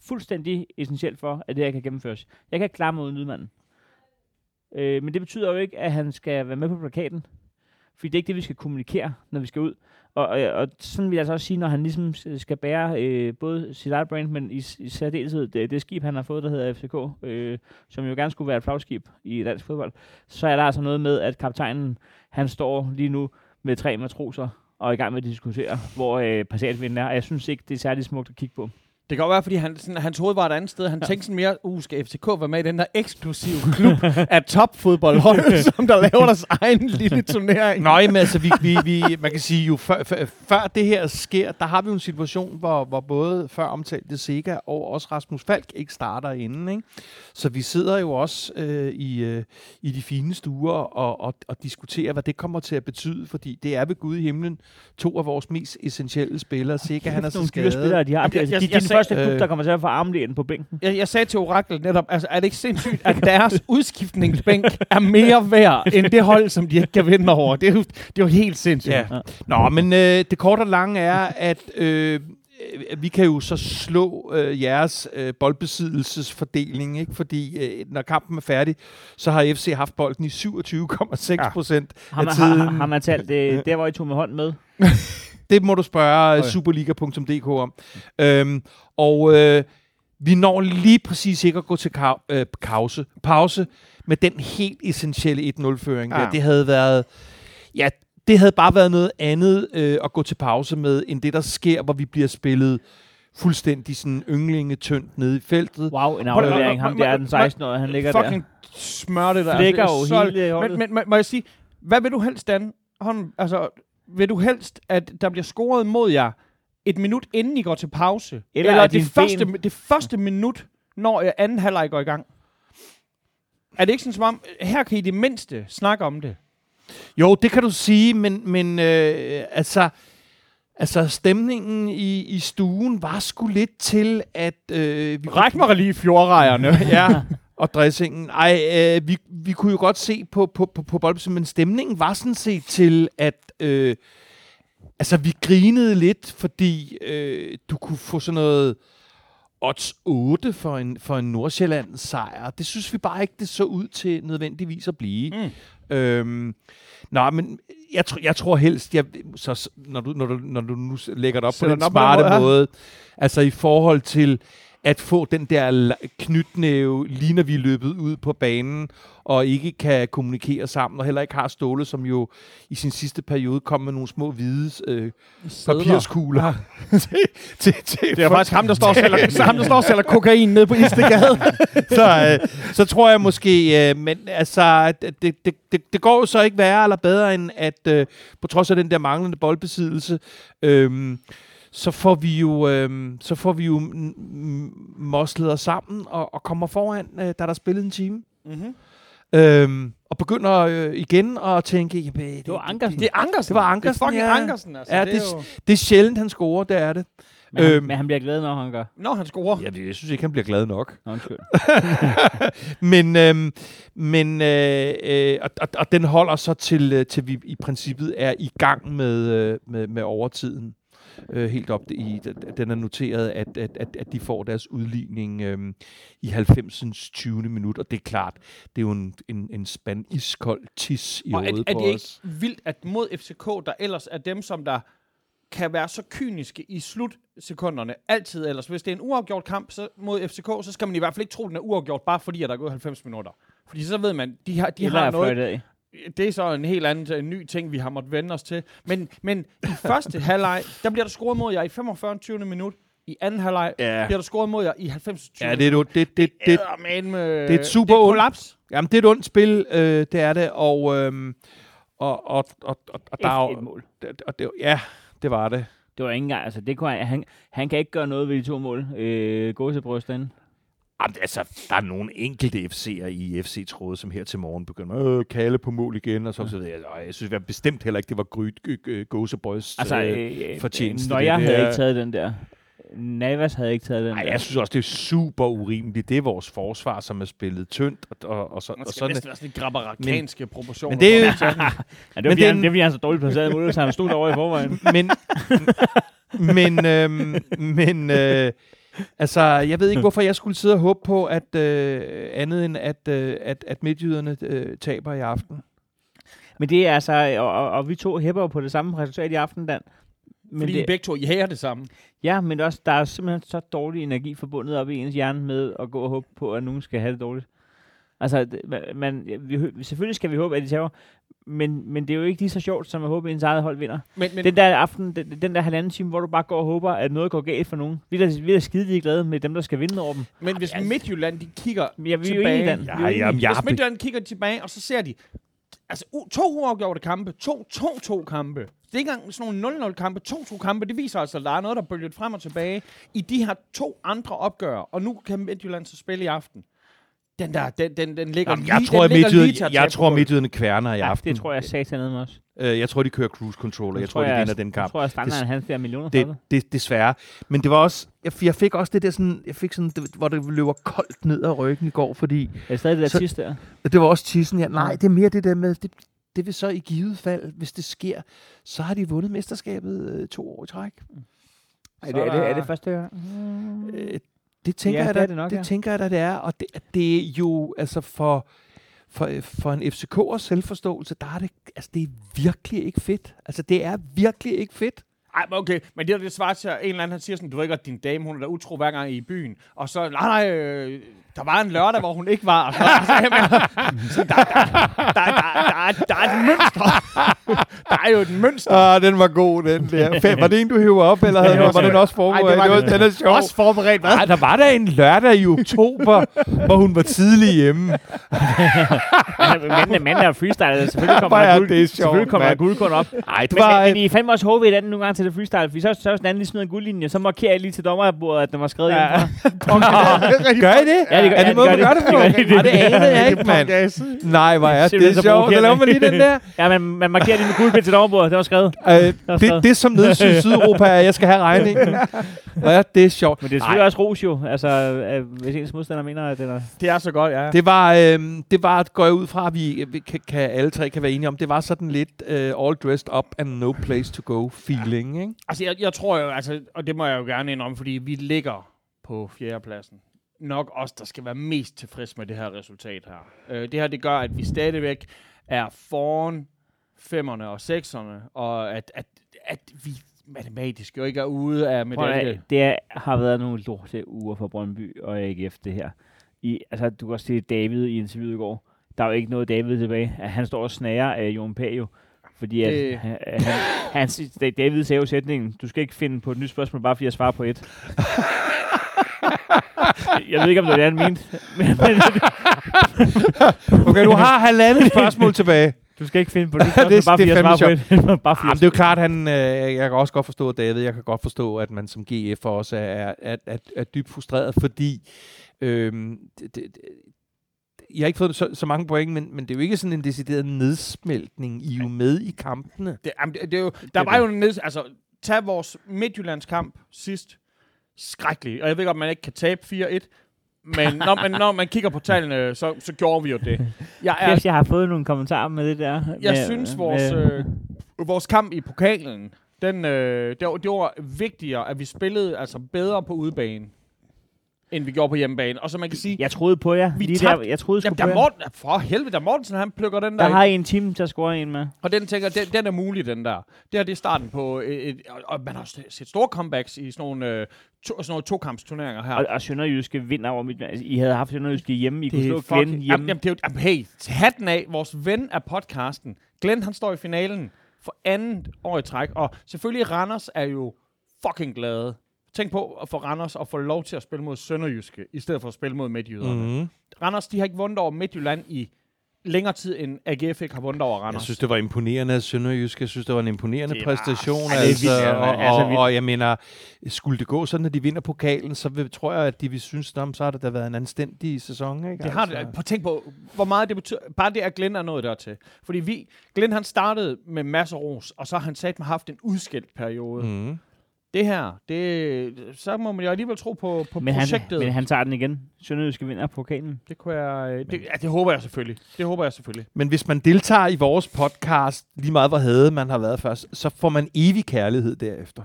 fuldstændig essentielt for, at det her kan gennemføres. Jeg kan ikke klare mig uden lydmanden. Øh, men det betyder jo ikke, at han skal være med på plakaten. Fordi det er ikke det, vi skal kommunikere, når vi skal ud. Og, og, og sådan vil jeg altså også sige, når han ligesom skal bære øh, både sit eget brand, men i, i særdeleshed det, det skib, han har fået, der hedder FCK, øh, som jo gerne skulle være et flagskib i dansk fodbold, så er der altså noget med, at kaptajnen, han står lige nu med tre matroser og er i gang med at diskutere, hvor øh, passatvinden er. Og jeg synes ikke, det er særlig smukt at kigge på. Det kan godt være, fordi han, sådan, hans hoved var et andet sted. Han ja. tænkte sådan mere, uh, skal FCK være med i den der eksklusive klub af topfodboldhold, som der laver deres egen lille turnering. Nej, men altså, vi, vi, vi, man kan sige jo, før, før, før det her sker, der har vi jo en situation, hvor, hvor både før omtalte Sega og også Rasmus Falk ikke starter inden. Ikke? Så vi sidder jo også øh, i, øh, i de fine stuer og, og, og diskuterer, hvad det kommer til at betyde, fordi det er ved Gud i himlen to af vores mest essentielle spillere. Sega, han er så dyre spillere, skadet. de har. Jeg- Altså, jeg- jeg den sag- første klub, øh, der kommer til at få armlægen på bænken. Jeg, jeg sagde til Orakel netop, altså er det ikke sindssygt, at deres udskiftningsbænk er mere værd end det hold, som de ikke kan vinde over? Det er jo, det er jo helt sindssygt. Ja. Nå, men øh, det korte og lange er, at øh, øh, vi kan jo så slå øh, jeres øh, boldbesiddelsesfordeling, ikke? fordi øh, når kampen er færdig, så har FC haft bolden i 27,6 procent Har af man, har, tiden. har, har man talt det, der, hvor I tog med hånd med? Det må du spørge Okay. superliga.dk om. Øhm, og øh, vi når lige præcis ikke at gå til ka- øh, pause, pause med den helt essentielle 1-0-føring. Ja. Ja. Det havde været... Ja, det havde bare været noget andet øh, at gå til pause med, end det, der sker, hvor vi bliver spillet fuldstændig sådan ynglinge tyndt nede i feltet. Wow, en aflevering. Ham der er den 16-årige, han ligger Fucking smør det der. Flækker Altså, jo hele holdet. men, men, må jeg sige, hvad vil du helst, Dan? Hånd, altså, vil du helst, at der bliver scoret mod jer et minut inden I går til pause? Eller eller det første, ben- det første minut, når øh, anden halvleg går i gang? Er det ikke sådan som om, her kan I det mindste snakke om det? Jo, det kan du sige, men, men øh, altså, altså stemningen i, i stuen var sgu lidt til, at... Øh, vi Ræk mig lige fjordrejerne. ja, og dressingen. Ej, øh, vi, vi kunne jo godt se på, på, på, på boldbesiddelse, men stemningen var sådan set til, at øh, altså, vi grinede lidt, fordi øh, du kunne få sådan noget odds 8 for en, for en Nordsjælland sejr. Det synes vi bare ikke, det så ud til nødvendigvis at blive. Mm. Øhm, nå, men jeg, tr- jeg tror helst, jeg, så, når, du, når, du, når du nu lægger det op Sætter på den den op smarte måde, måde, altså i forhold til at få den der knytnæve, lige når vi er løbet ud på banen, og ikke kan kommunikere sammen, og heller ikke har Ståle, som jo i sin sidste periode kom med nogle små hvide øh, papirskugler. til, til, til, Det er faktisk ham, der står og sælger, ham, der står og sælger kokain nede på Istegade. så, øh, så tror jeg måske, øh, men altså, det, det, det, det går jo så ikke værre eller bedre, end at øh, på trods af den der manglende boldbesiddelse, øh, så får vi jo, øh, så får vi jo moslet os sammen og, og kommer foran, øh, da der er spillet en time. mm-hmm. Øhm, og begynder øh, igen at tænke, jamen, det, Det var Ankersen. Det er Ankersen. Det var Ankersen, Det er fucking ja. Ankersen, altså. Ja, det, det, er jo... det er sjældent, han scorer, det er det. Men, han, Øhm. men han bliver glad, når han gør. Nå, han scorer. Ja, jeg synes ikke, han bliver glad nok. Nå, undskyld. men øhm, men øh, øh, og, og, og den holder så til, øh, til vi i princippet er i gang med, øh, med, med overtiden. Øh, helt op i, den er noteret, at, at, at, at de får deres udligning øh, i 90. 20. minut, og det er klart, det er jo en, en, en spand iskold tis i Og er, hovedet er på det ikke os. vildt, at mod FCK, der ellers er dem, som der kan være så kyniske i slutsekunderne. Altid ellers. Hvis det er en uafgjort kamp så, mod FCK, så skal man i hvert fald ikke tro, at den er uafgjort, bare fordi at der er gået 90 minutter. Fordi så ved man, de har, de Eller har er noget. Det er så en helt anden en ny ting, vi har måttet vende os til. Men, men i første halvleg, der bliver der scoret mod jer i 45. 20. minut. I anden halvleg Ja. bliver der scoret mod jer i 90. 20. Ja, det er, et- det, det, det, Eddermame, øh, det er et super det er ondt- kollaps. jamen, det er et ondt spil, øh, det er det, og, øhm, og, og, og, og, og der er jo, mål. det- og det, ja, det var det. Det var ikke engang, altså det kunne han, han, han kan ikke gøre noget ved de to mål. Øh, Gåsebryst derinde. Jamen, altså, der er nogle enkelte FC'er i FC-trådet, som her til morgen begynder at øh, kalde på mål igen, og så, så videre. Og jeg synes jeg bestemt heller ikke, det var Gryt øh, Gåsebryst. Altså, øh, øh, fortjeneste, når det jeg havde ikke taget den der. Navas havde ikke taget den Ej, der. jeg synes også, det er super urimeligt. Det er vores forsvar, som er spillet tyndt, og, og, og, så, Man og sådan næsten være sådan lidt grabberakanske proportioner. men det er. Ja, det, Men fordi den- det er fordi, han så dårligt placeret mod, så han stod derovre i forvejen. men, men, øhm, men øh, altså, jeg ved ikke, hvorfor jeg skulle sidde og håbe på, at øh, andet end, at, øh, at, at midtjyderne øh, taber i aften. Men det er altså, og, og, og vi to hæpper jo på det samme resultat i aften, Dan. Men Fordi det, I begge to, I hæger det samme. ja, men også, der er simpelthen så dårlig energi forbundet op i ens hjerne med at gå og håbe på, at nogen skal have det dårligt. Altså, man, vi, selvfølgelig skal vi håbe, at de tager, men, men det er jo ikke lige så sjovt, som at håbe, at ens eget hold vinder. Men, men Den der aften, den, den der halvanden time, hvor du bare går og håber, at noget går galt for nogen. Vi er, da- vi er da skide glade med dem, der skal vinde over dem. Men hvis altså- Midtjylland, de kigger Ja, vi tilbage. er jo Ja, jamen, jeg, Hvis Midtjylland kigger tilbage, og så ser de altså, to uafgjorte kampe, to 2-2 kampe. Det er ikke engang sådan nogle 0-0 kampe, 2-2 kampe. Det viser altså, at der er noget, der bølget frem og tilbage i de her to andre opgør. Og nu kan Midtjylland så spille i aften. Den der, den, den, den ligger Jamen, lige, jeg tror, at den ligger lige til at jeg tror, midtjyderne kværner i Ja, aften. det tror jeg sagt med også. Øh, jeg tror, de kører cruise controller. Jeg tror, de vinder den Jeg kamp. tror, at standarden hans der millioner for Det, det. det, desværre. Men det var også, jeg, jeg fik også det der sådan, jeg fik sådan, det, hvor det løber koldt ned ad ryggen i går, fordi Er det stadig det der sidste der? det var også tissen. Ja, nej, det er mere det der med, det, det vil så i givet fald, hvis det sker, så har de vundet mesterskabet øh, to år i træk. Er det, er det, er det første gang? Øh, det tænker Ja, jeg det da, det nok, det ja. tænker jeg da, det er. Og det, det er jo, altså for, for, for en FCK'ers selvforståelse, der er det, altså det er virkelig ikke fedt. Altså det er virkelig ikke fedt. Ej, men okay, men det er det svarer til, at en eller anden han siger sådan, du ved ikke, at din dame, hun er da utro hver gang I i byen. Og så, nej, nej, øh, der var en lørdag, hvor hun ikke var. Altså, jeg mener, så der, der, der, der, der, er, der er et mønster. der er jo et mønster. Ah, den var god, den der. Fem, var det en, du hæver op, eller havde, var var, den så- også forberedt? Ej, det var det var, det. den er sjov. Også forberedt, hvad? Ej, der var der en lørdag i oktober, hvor hun var tidlig hjemme. Men, der er freestyle, selvfølgelig kommer der er guld, det selvfølgelig kommer der guldkorn op. Ej, det Men, var... men, men I fandme også håbe i den nogle gange til det freestyle, for så, så hvis den anden lige smider en guldlinje, så markerer jeg lige til dommerbordet, at den var skrevet ja. hjemmefra. gør I det? Ja, det gør- er ja, det måde, det man gør det det. på? Det gør det. Det anede jeg ikke, mand. Nej, hvor er det sjovt. Så laver man lige den der. Ja, men man markerer lige med guldpind til dommerbordet, det var skrevet. Øh, det, det som nede i Sydeuropa er, at jeg skal have regningen. Ja, det er sjovt. Men det er selvfølgelig også ros jo, altså øh, hvis ens modstander mener, at det er... Det er så godt, ja. Det var, øh, det var, går jeg ud fra, at vi, kan, kan alle tre kan være enige om, det var sådan lidt øh, all dressed up and no place to go feeling, ikke? Altså, jeg, jeg tror jo, altså, og det må jeg jo gerne indrømme, fordi vi ligger på fjerdepladsen. Nok os, der skal være mest tilfreds med det her resultat her. Øh, det her, det gør, at vi stadigvæk er foran femmerne og sekserne, og at, at, at vi matematisk jo ikke er ude af medalje. det er, har været nogle lorte uger for Brøndby og AGF, det her. I, altså, du kan også se David i interviewet i går. Der er jo ikke noget David tilbage. Han står og snager af Jon Pagio. Fordi at, Det- han, han, han, David sagde jo sætningen, du skal ikke finde på et nyt spørgsmål, bare fordi jeg svarer på et. Jeg ved ikke, om det var det, han mente. Men, men, Okay, du har halvandet spørgsmål tilbage. du skal ikke finde på et nyt Det- spørgsmål, bare det fordi er jeg svarer fandme på et. bare Jamen, jeg det er jo klart, han, øh, jeg kan også godt forstå, David, jeg kan godt forstå, at man som GF også er, er, er, er, er dybt frustreret, fordi øhm, det, det, det- jeg har ikke fået så, så mange point, men, men det er jo ikke sådan en decideret nedsmeltning. I er jo med i kampene. Det, jamen, det, det er jo, der var jo en ned, altså, tag vores Midtjyllands kamp sidst. Skrækkelig. Og jeg ved godt, man ikke kan tabe 4-1. Men når, man, når man kigger på tallene, så, så gjorde vi jo det. Jeg, er, jeg har fået nogle kommentarer med det der. jeg med, synes, vores, med- øh, vores kamp i pokalen, den, øh, det, var, det var vigtigere, at vi spillede altså bedre på udebane. End vi gjorde på hjemmebane. Og så man kan sige, Jeg troede på jer. Vi Lige tabte- der, jeg troede jamen, på der. Morten, for helvede, der Mortensen, han plukker den der. Der har I en time til at score en med. Og den tænker, den, den er mulig, den der. Det her, det er starten på et, et og- man har også set store comebacks i sådan nogle, øh, to, sådan nogle to-kampsturneringer her. Og, og Sønderjyske vinder over mit... Altså, I havde haft Sønderjyske hjemme. I kunne slå Glenn hjemme. jamen, det er jo, jamen, hey, hatten af, vores ven af podcasten. Glenn, han står i finalen for andet år i træk. Og selvfølgelig, Randers er jo fucking glade. Tænk på at få Randers at få lov til at spille mod Sønderjyske, i stedet for at spille mod Midtjyderne. Mm. Mm. Randers, de har ikke vundet over Midtjylland i længere tid, end AGF ikke har vundet over Randers. Jeg synes, det var imponerende af Sønderjysk. Jeg synes, det var en imponerende Det var- præstation. Ja, altså, vildt, ja, og, og, altså, vildt. og, jeg mener, skulle det gå sådan, at de vinder pokalen, så vil, tror jeg, at de vil synes, at så har det da været en anstændig sæson. Ikke? Det har det. Prøv at tænk på, hvor meget det betyder. Bare det, at Glenn er nået dertil. Fordi vi, Glenn han startede med masser af ros, og så har han sat med haft en udskilt periode. Mm. Det her, det, så må man jo alligevel tro på, på Men han, projektet. men han tager den igen. Sønderjyske vinder pokalen. det, kunne jeg, øh, det, ja, det håber jeg selvfølgelig. Det håber jeg selvfølgelig. Men hvis man deltager i vores podcast, lige meget hvor havde man har været først, så får man evig kærlighed derefter.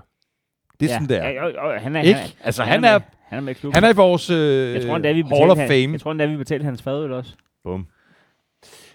Det er sådan, det er. Ja, jo, jo, han er, Ikke? Han er, Altså, han han er, med, han er med i klubben. han er i vores øh, jeg tror endda, vi Hall of han- Fame. Jeg tror endda, vi betalte hans fadøl også. Bum.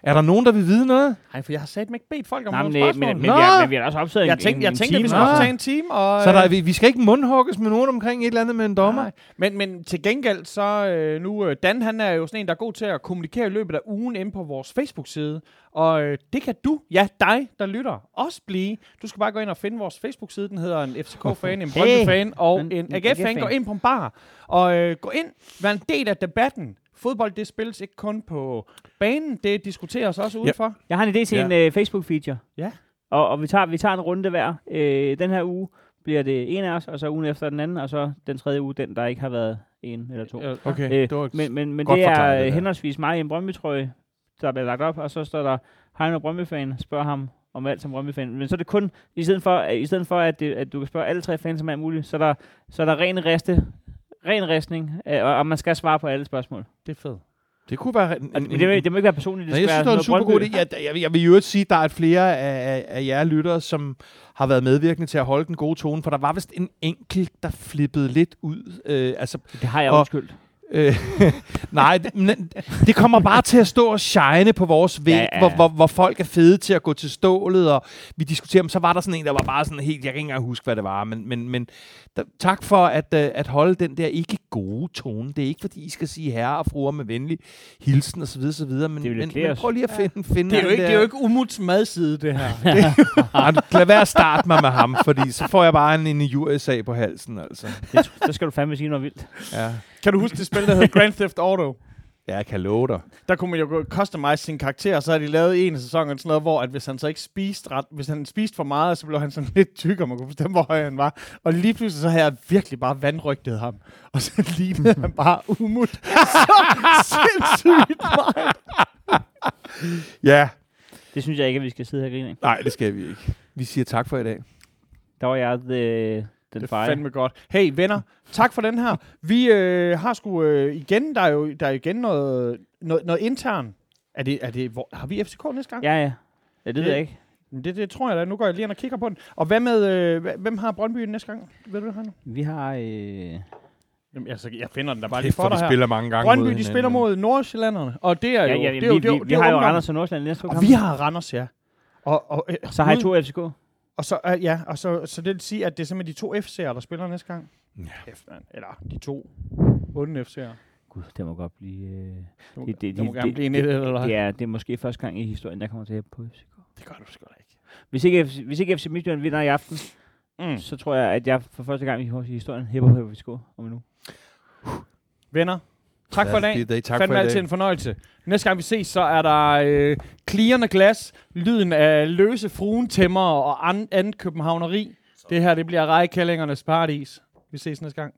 Er der nogen, der vil vide noget? Nej, for jeg har sat mig ikke bedt folk om Nej, men, nogle øh, spørgsmål. men, men, vi Nå! har, men vi har også optaget jeg en, tænkte, en, jeg en tænkte at time. vi skulle optage en time. Og, Så der, er, øh, vi, vi skal ikke mundhugges med nogen omkring et eller andet med en dommer? Nej. Men, men til gengæld, så øh, nu, øh, Dan han er jo sådan en, der er god til at kommunikere i løbet af ugen inde på vores Facebook-side. Og øh, det kan du, ja dig, der lytter, også blive. Du skal bare gå ind og finde vores Facebook-side. Den hedder en FCK-fan, en Hey. Brøndby-fan og En- en. AGF-fan. Gå ind på en bar og øh, gå ind, vær en del af debatten. Fodbold, det spilles ikke kun på banen, det diskuteres også udenfor. Jeg har en idé til Ja. en øh, Facebook-feature. Ja. Og, og vi, tager, vi tager en runde hver. Øh, den her uge bliver det en af os, og så ugen efter den anden, og så den tredje uge, den der ikke har været en eller to. Ja. Okay, Øh, det var Men, men, men Godt det er det der. henholdsvis mig i en Brøndby-trøje, der bliver lagt op, og så står der, Heino Brøndby-fan, spørg ham om alt som Brøndby-fan. Men så er det kun, i stedet for, i stedet for at, det, at du kan spørge alle tre fans om alt muligt, så er der, så er der ren riste, ren ristning, øh, og, og man skal svare på alle spørgsmål. Det er fedt. det kunne være... En, Og det, det, må, det må ikke være personligt, det Nej, jeg synes, det var en super god idé. Jeg, jeg, jeg vil jo sige, at der er flere af, af, af jer lyttere, som har været medvirkende til at holde den gode tone, for der var vist en enkelt, der flippede lidt ud. Øh, altså, Det har jeg Og- undskyldt. Øh, nej, det, det kommer bare til at stå og shine på vores væg, Ja, ja. Hvor, hvor, hvor folk er fede til at gå til stålet, og vi diskuterer, så var der sådan en, der var bare sådan helt, jeg kan ikke engang huske, hvad det var, men, men, men der, tak for at, øh, at holde den der ikke gode tone. Det er ikke, fordi I skal sige herre og fruer med venlig hilsen osv., osv., men, Det ville men, men prøv lige at finde, finde Det er jo ikke, der, det er jo ikke Umuts madside, det her. Ej, lad være at starte mig med ham, fordi så får jeg bare en injuriesag på halsen, altså. Det, så skal du fandme sige noget vildt. Ja, kan du huske det spil, der hedder Grand Theft Auto? Ja jeg kan love dig. der kunne man jo gå- customize sin karakter, og så har de lavet en af sæsonerne sådan noget, hvor at hvis han så ikke spiste ret, hvis han spiste for meget, så blev han sådan lidt tyk, og man kunne bestemme, hvor høj han var. Og lige pludselig så havde jeg virkelig bare vandrygtet ham. Og så lignede han bare umut. så sindssygt meget. Ja, Det synes jeg ikke, at vi skal sidde her og grine af. nej, det skal vi ikke. Vi siger tak for i dag. Der var jeg the, den Det er feje. fandme godt. Hey venner, tak for den her. Vi øh, har sgu øh, igen, der er jo der er igen noget, noget, noget intern. Er det, er det, hvor, har vi FCK næste gang? Ja, ja. Ja, det ved jeg ikke. Men Det, det tror jeg da. Nu går jeg lige ind og kigger på den. Og hvad med, øh, hvem har Brøndby næste gang? Ved du det, Heino? Vi har... Øh, Jamen, altså, jeg finder den der bare lige for hvor dig de her. spiller mange gange Brøndby, mod de spiller mod Nordsjællanderne, og det er ja, jo... ja, det vi, er jo, vi, det er jo, vi, det er har jo. Randers og Nordsjælland næste Og vi har Randers, ja. Og, og, øh, Så har I to FCK. Og så, øh, ja, og så, så det vil sige, at det er simpelthen de to FC'er, der spiller næste gang. Ja. Mand. Eller de to onde FC'er. Gud, det må godt blive... Øh, Det, Det- det, det- det, må det- gerne det- blive en et eller det, er, det er måske første gang i historien, jeg kommer til at på FCK. Det gør du sgu da ikke. Hvis ikke, hvis ikke FC Midtjylland vinder i aften, Mm. så tror jeg, at jeg for første gang i vores historien hæpper på FCK om uge. Venner, tak for i dag. dag. Tak Fandme for i altid dag. en fornøjelse. Næste gang vi ses, så er der øh, klirrende glas, lyden af løse fruentæmmer og an, andet københavneri. Det her, det bliver rejekællingernes paradis. Vi ses næste gang.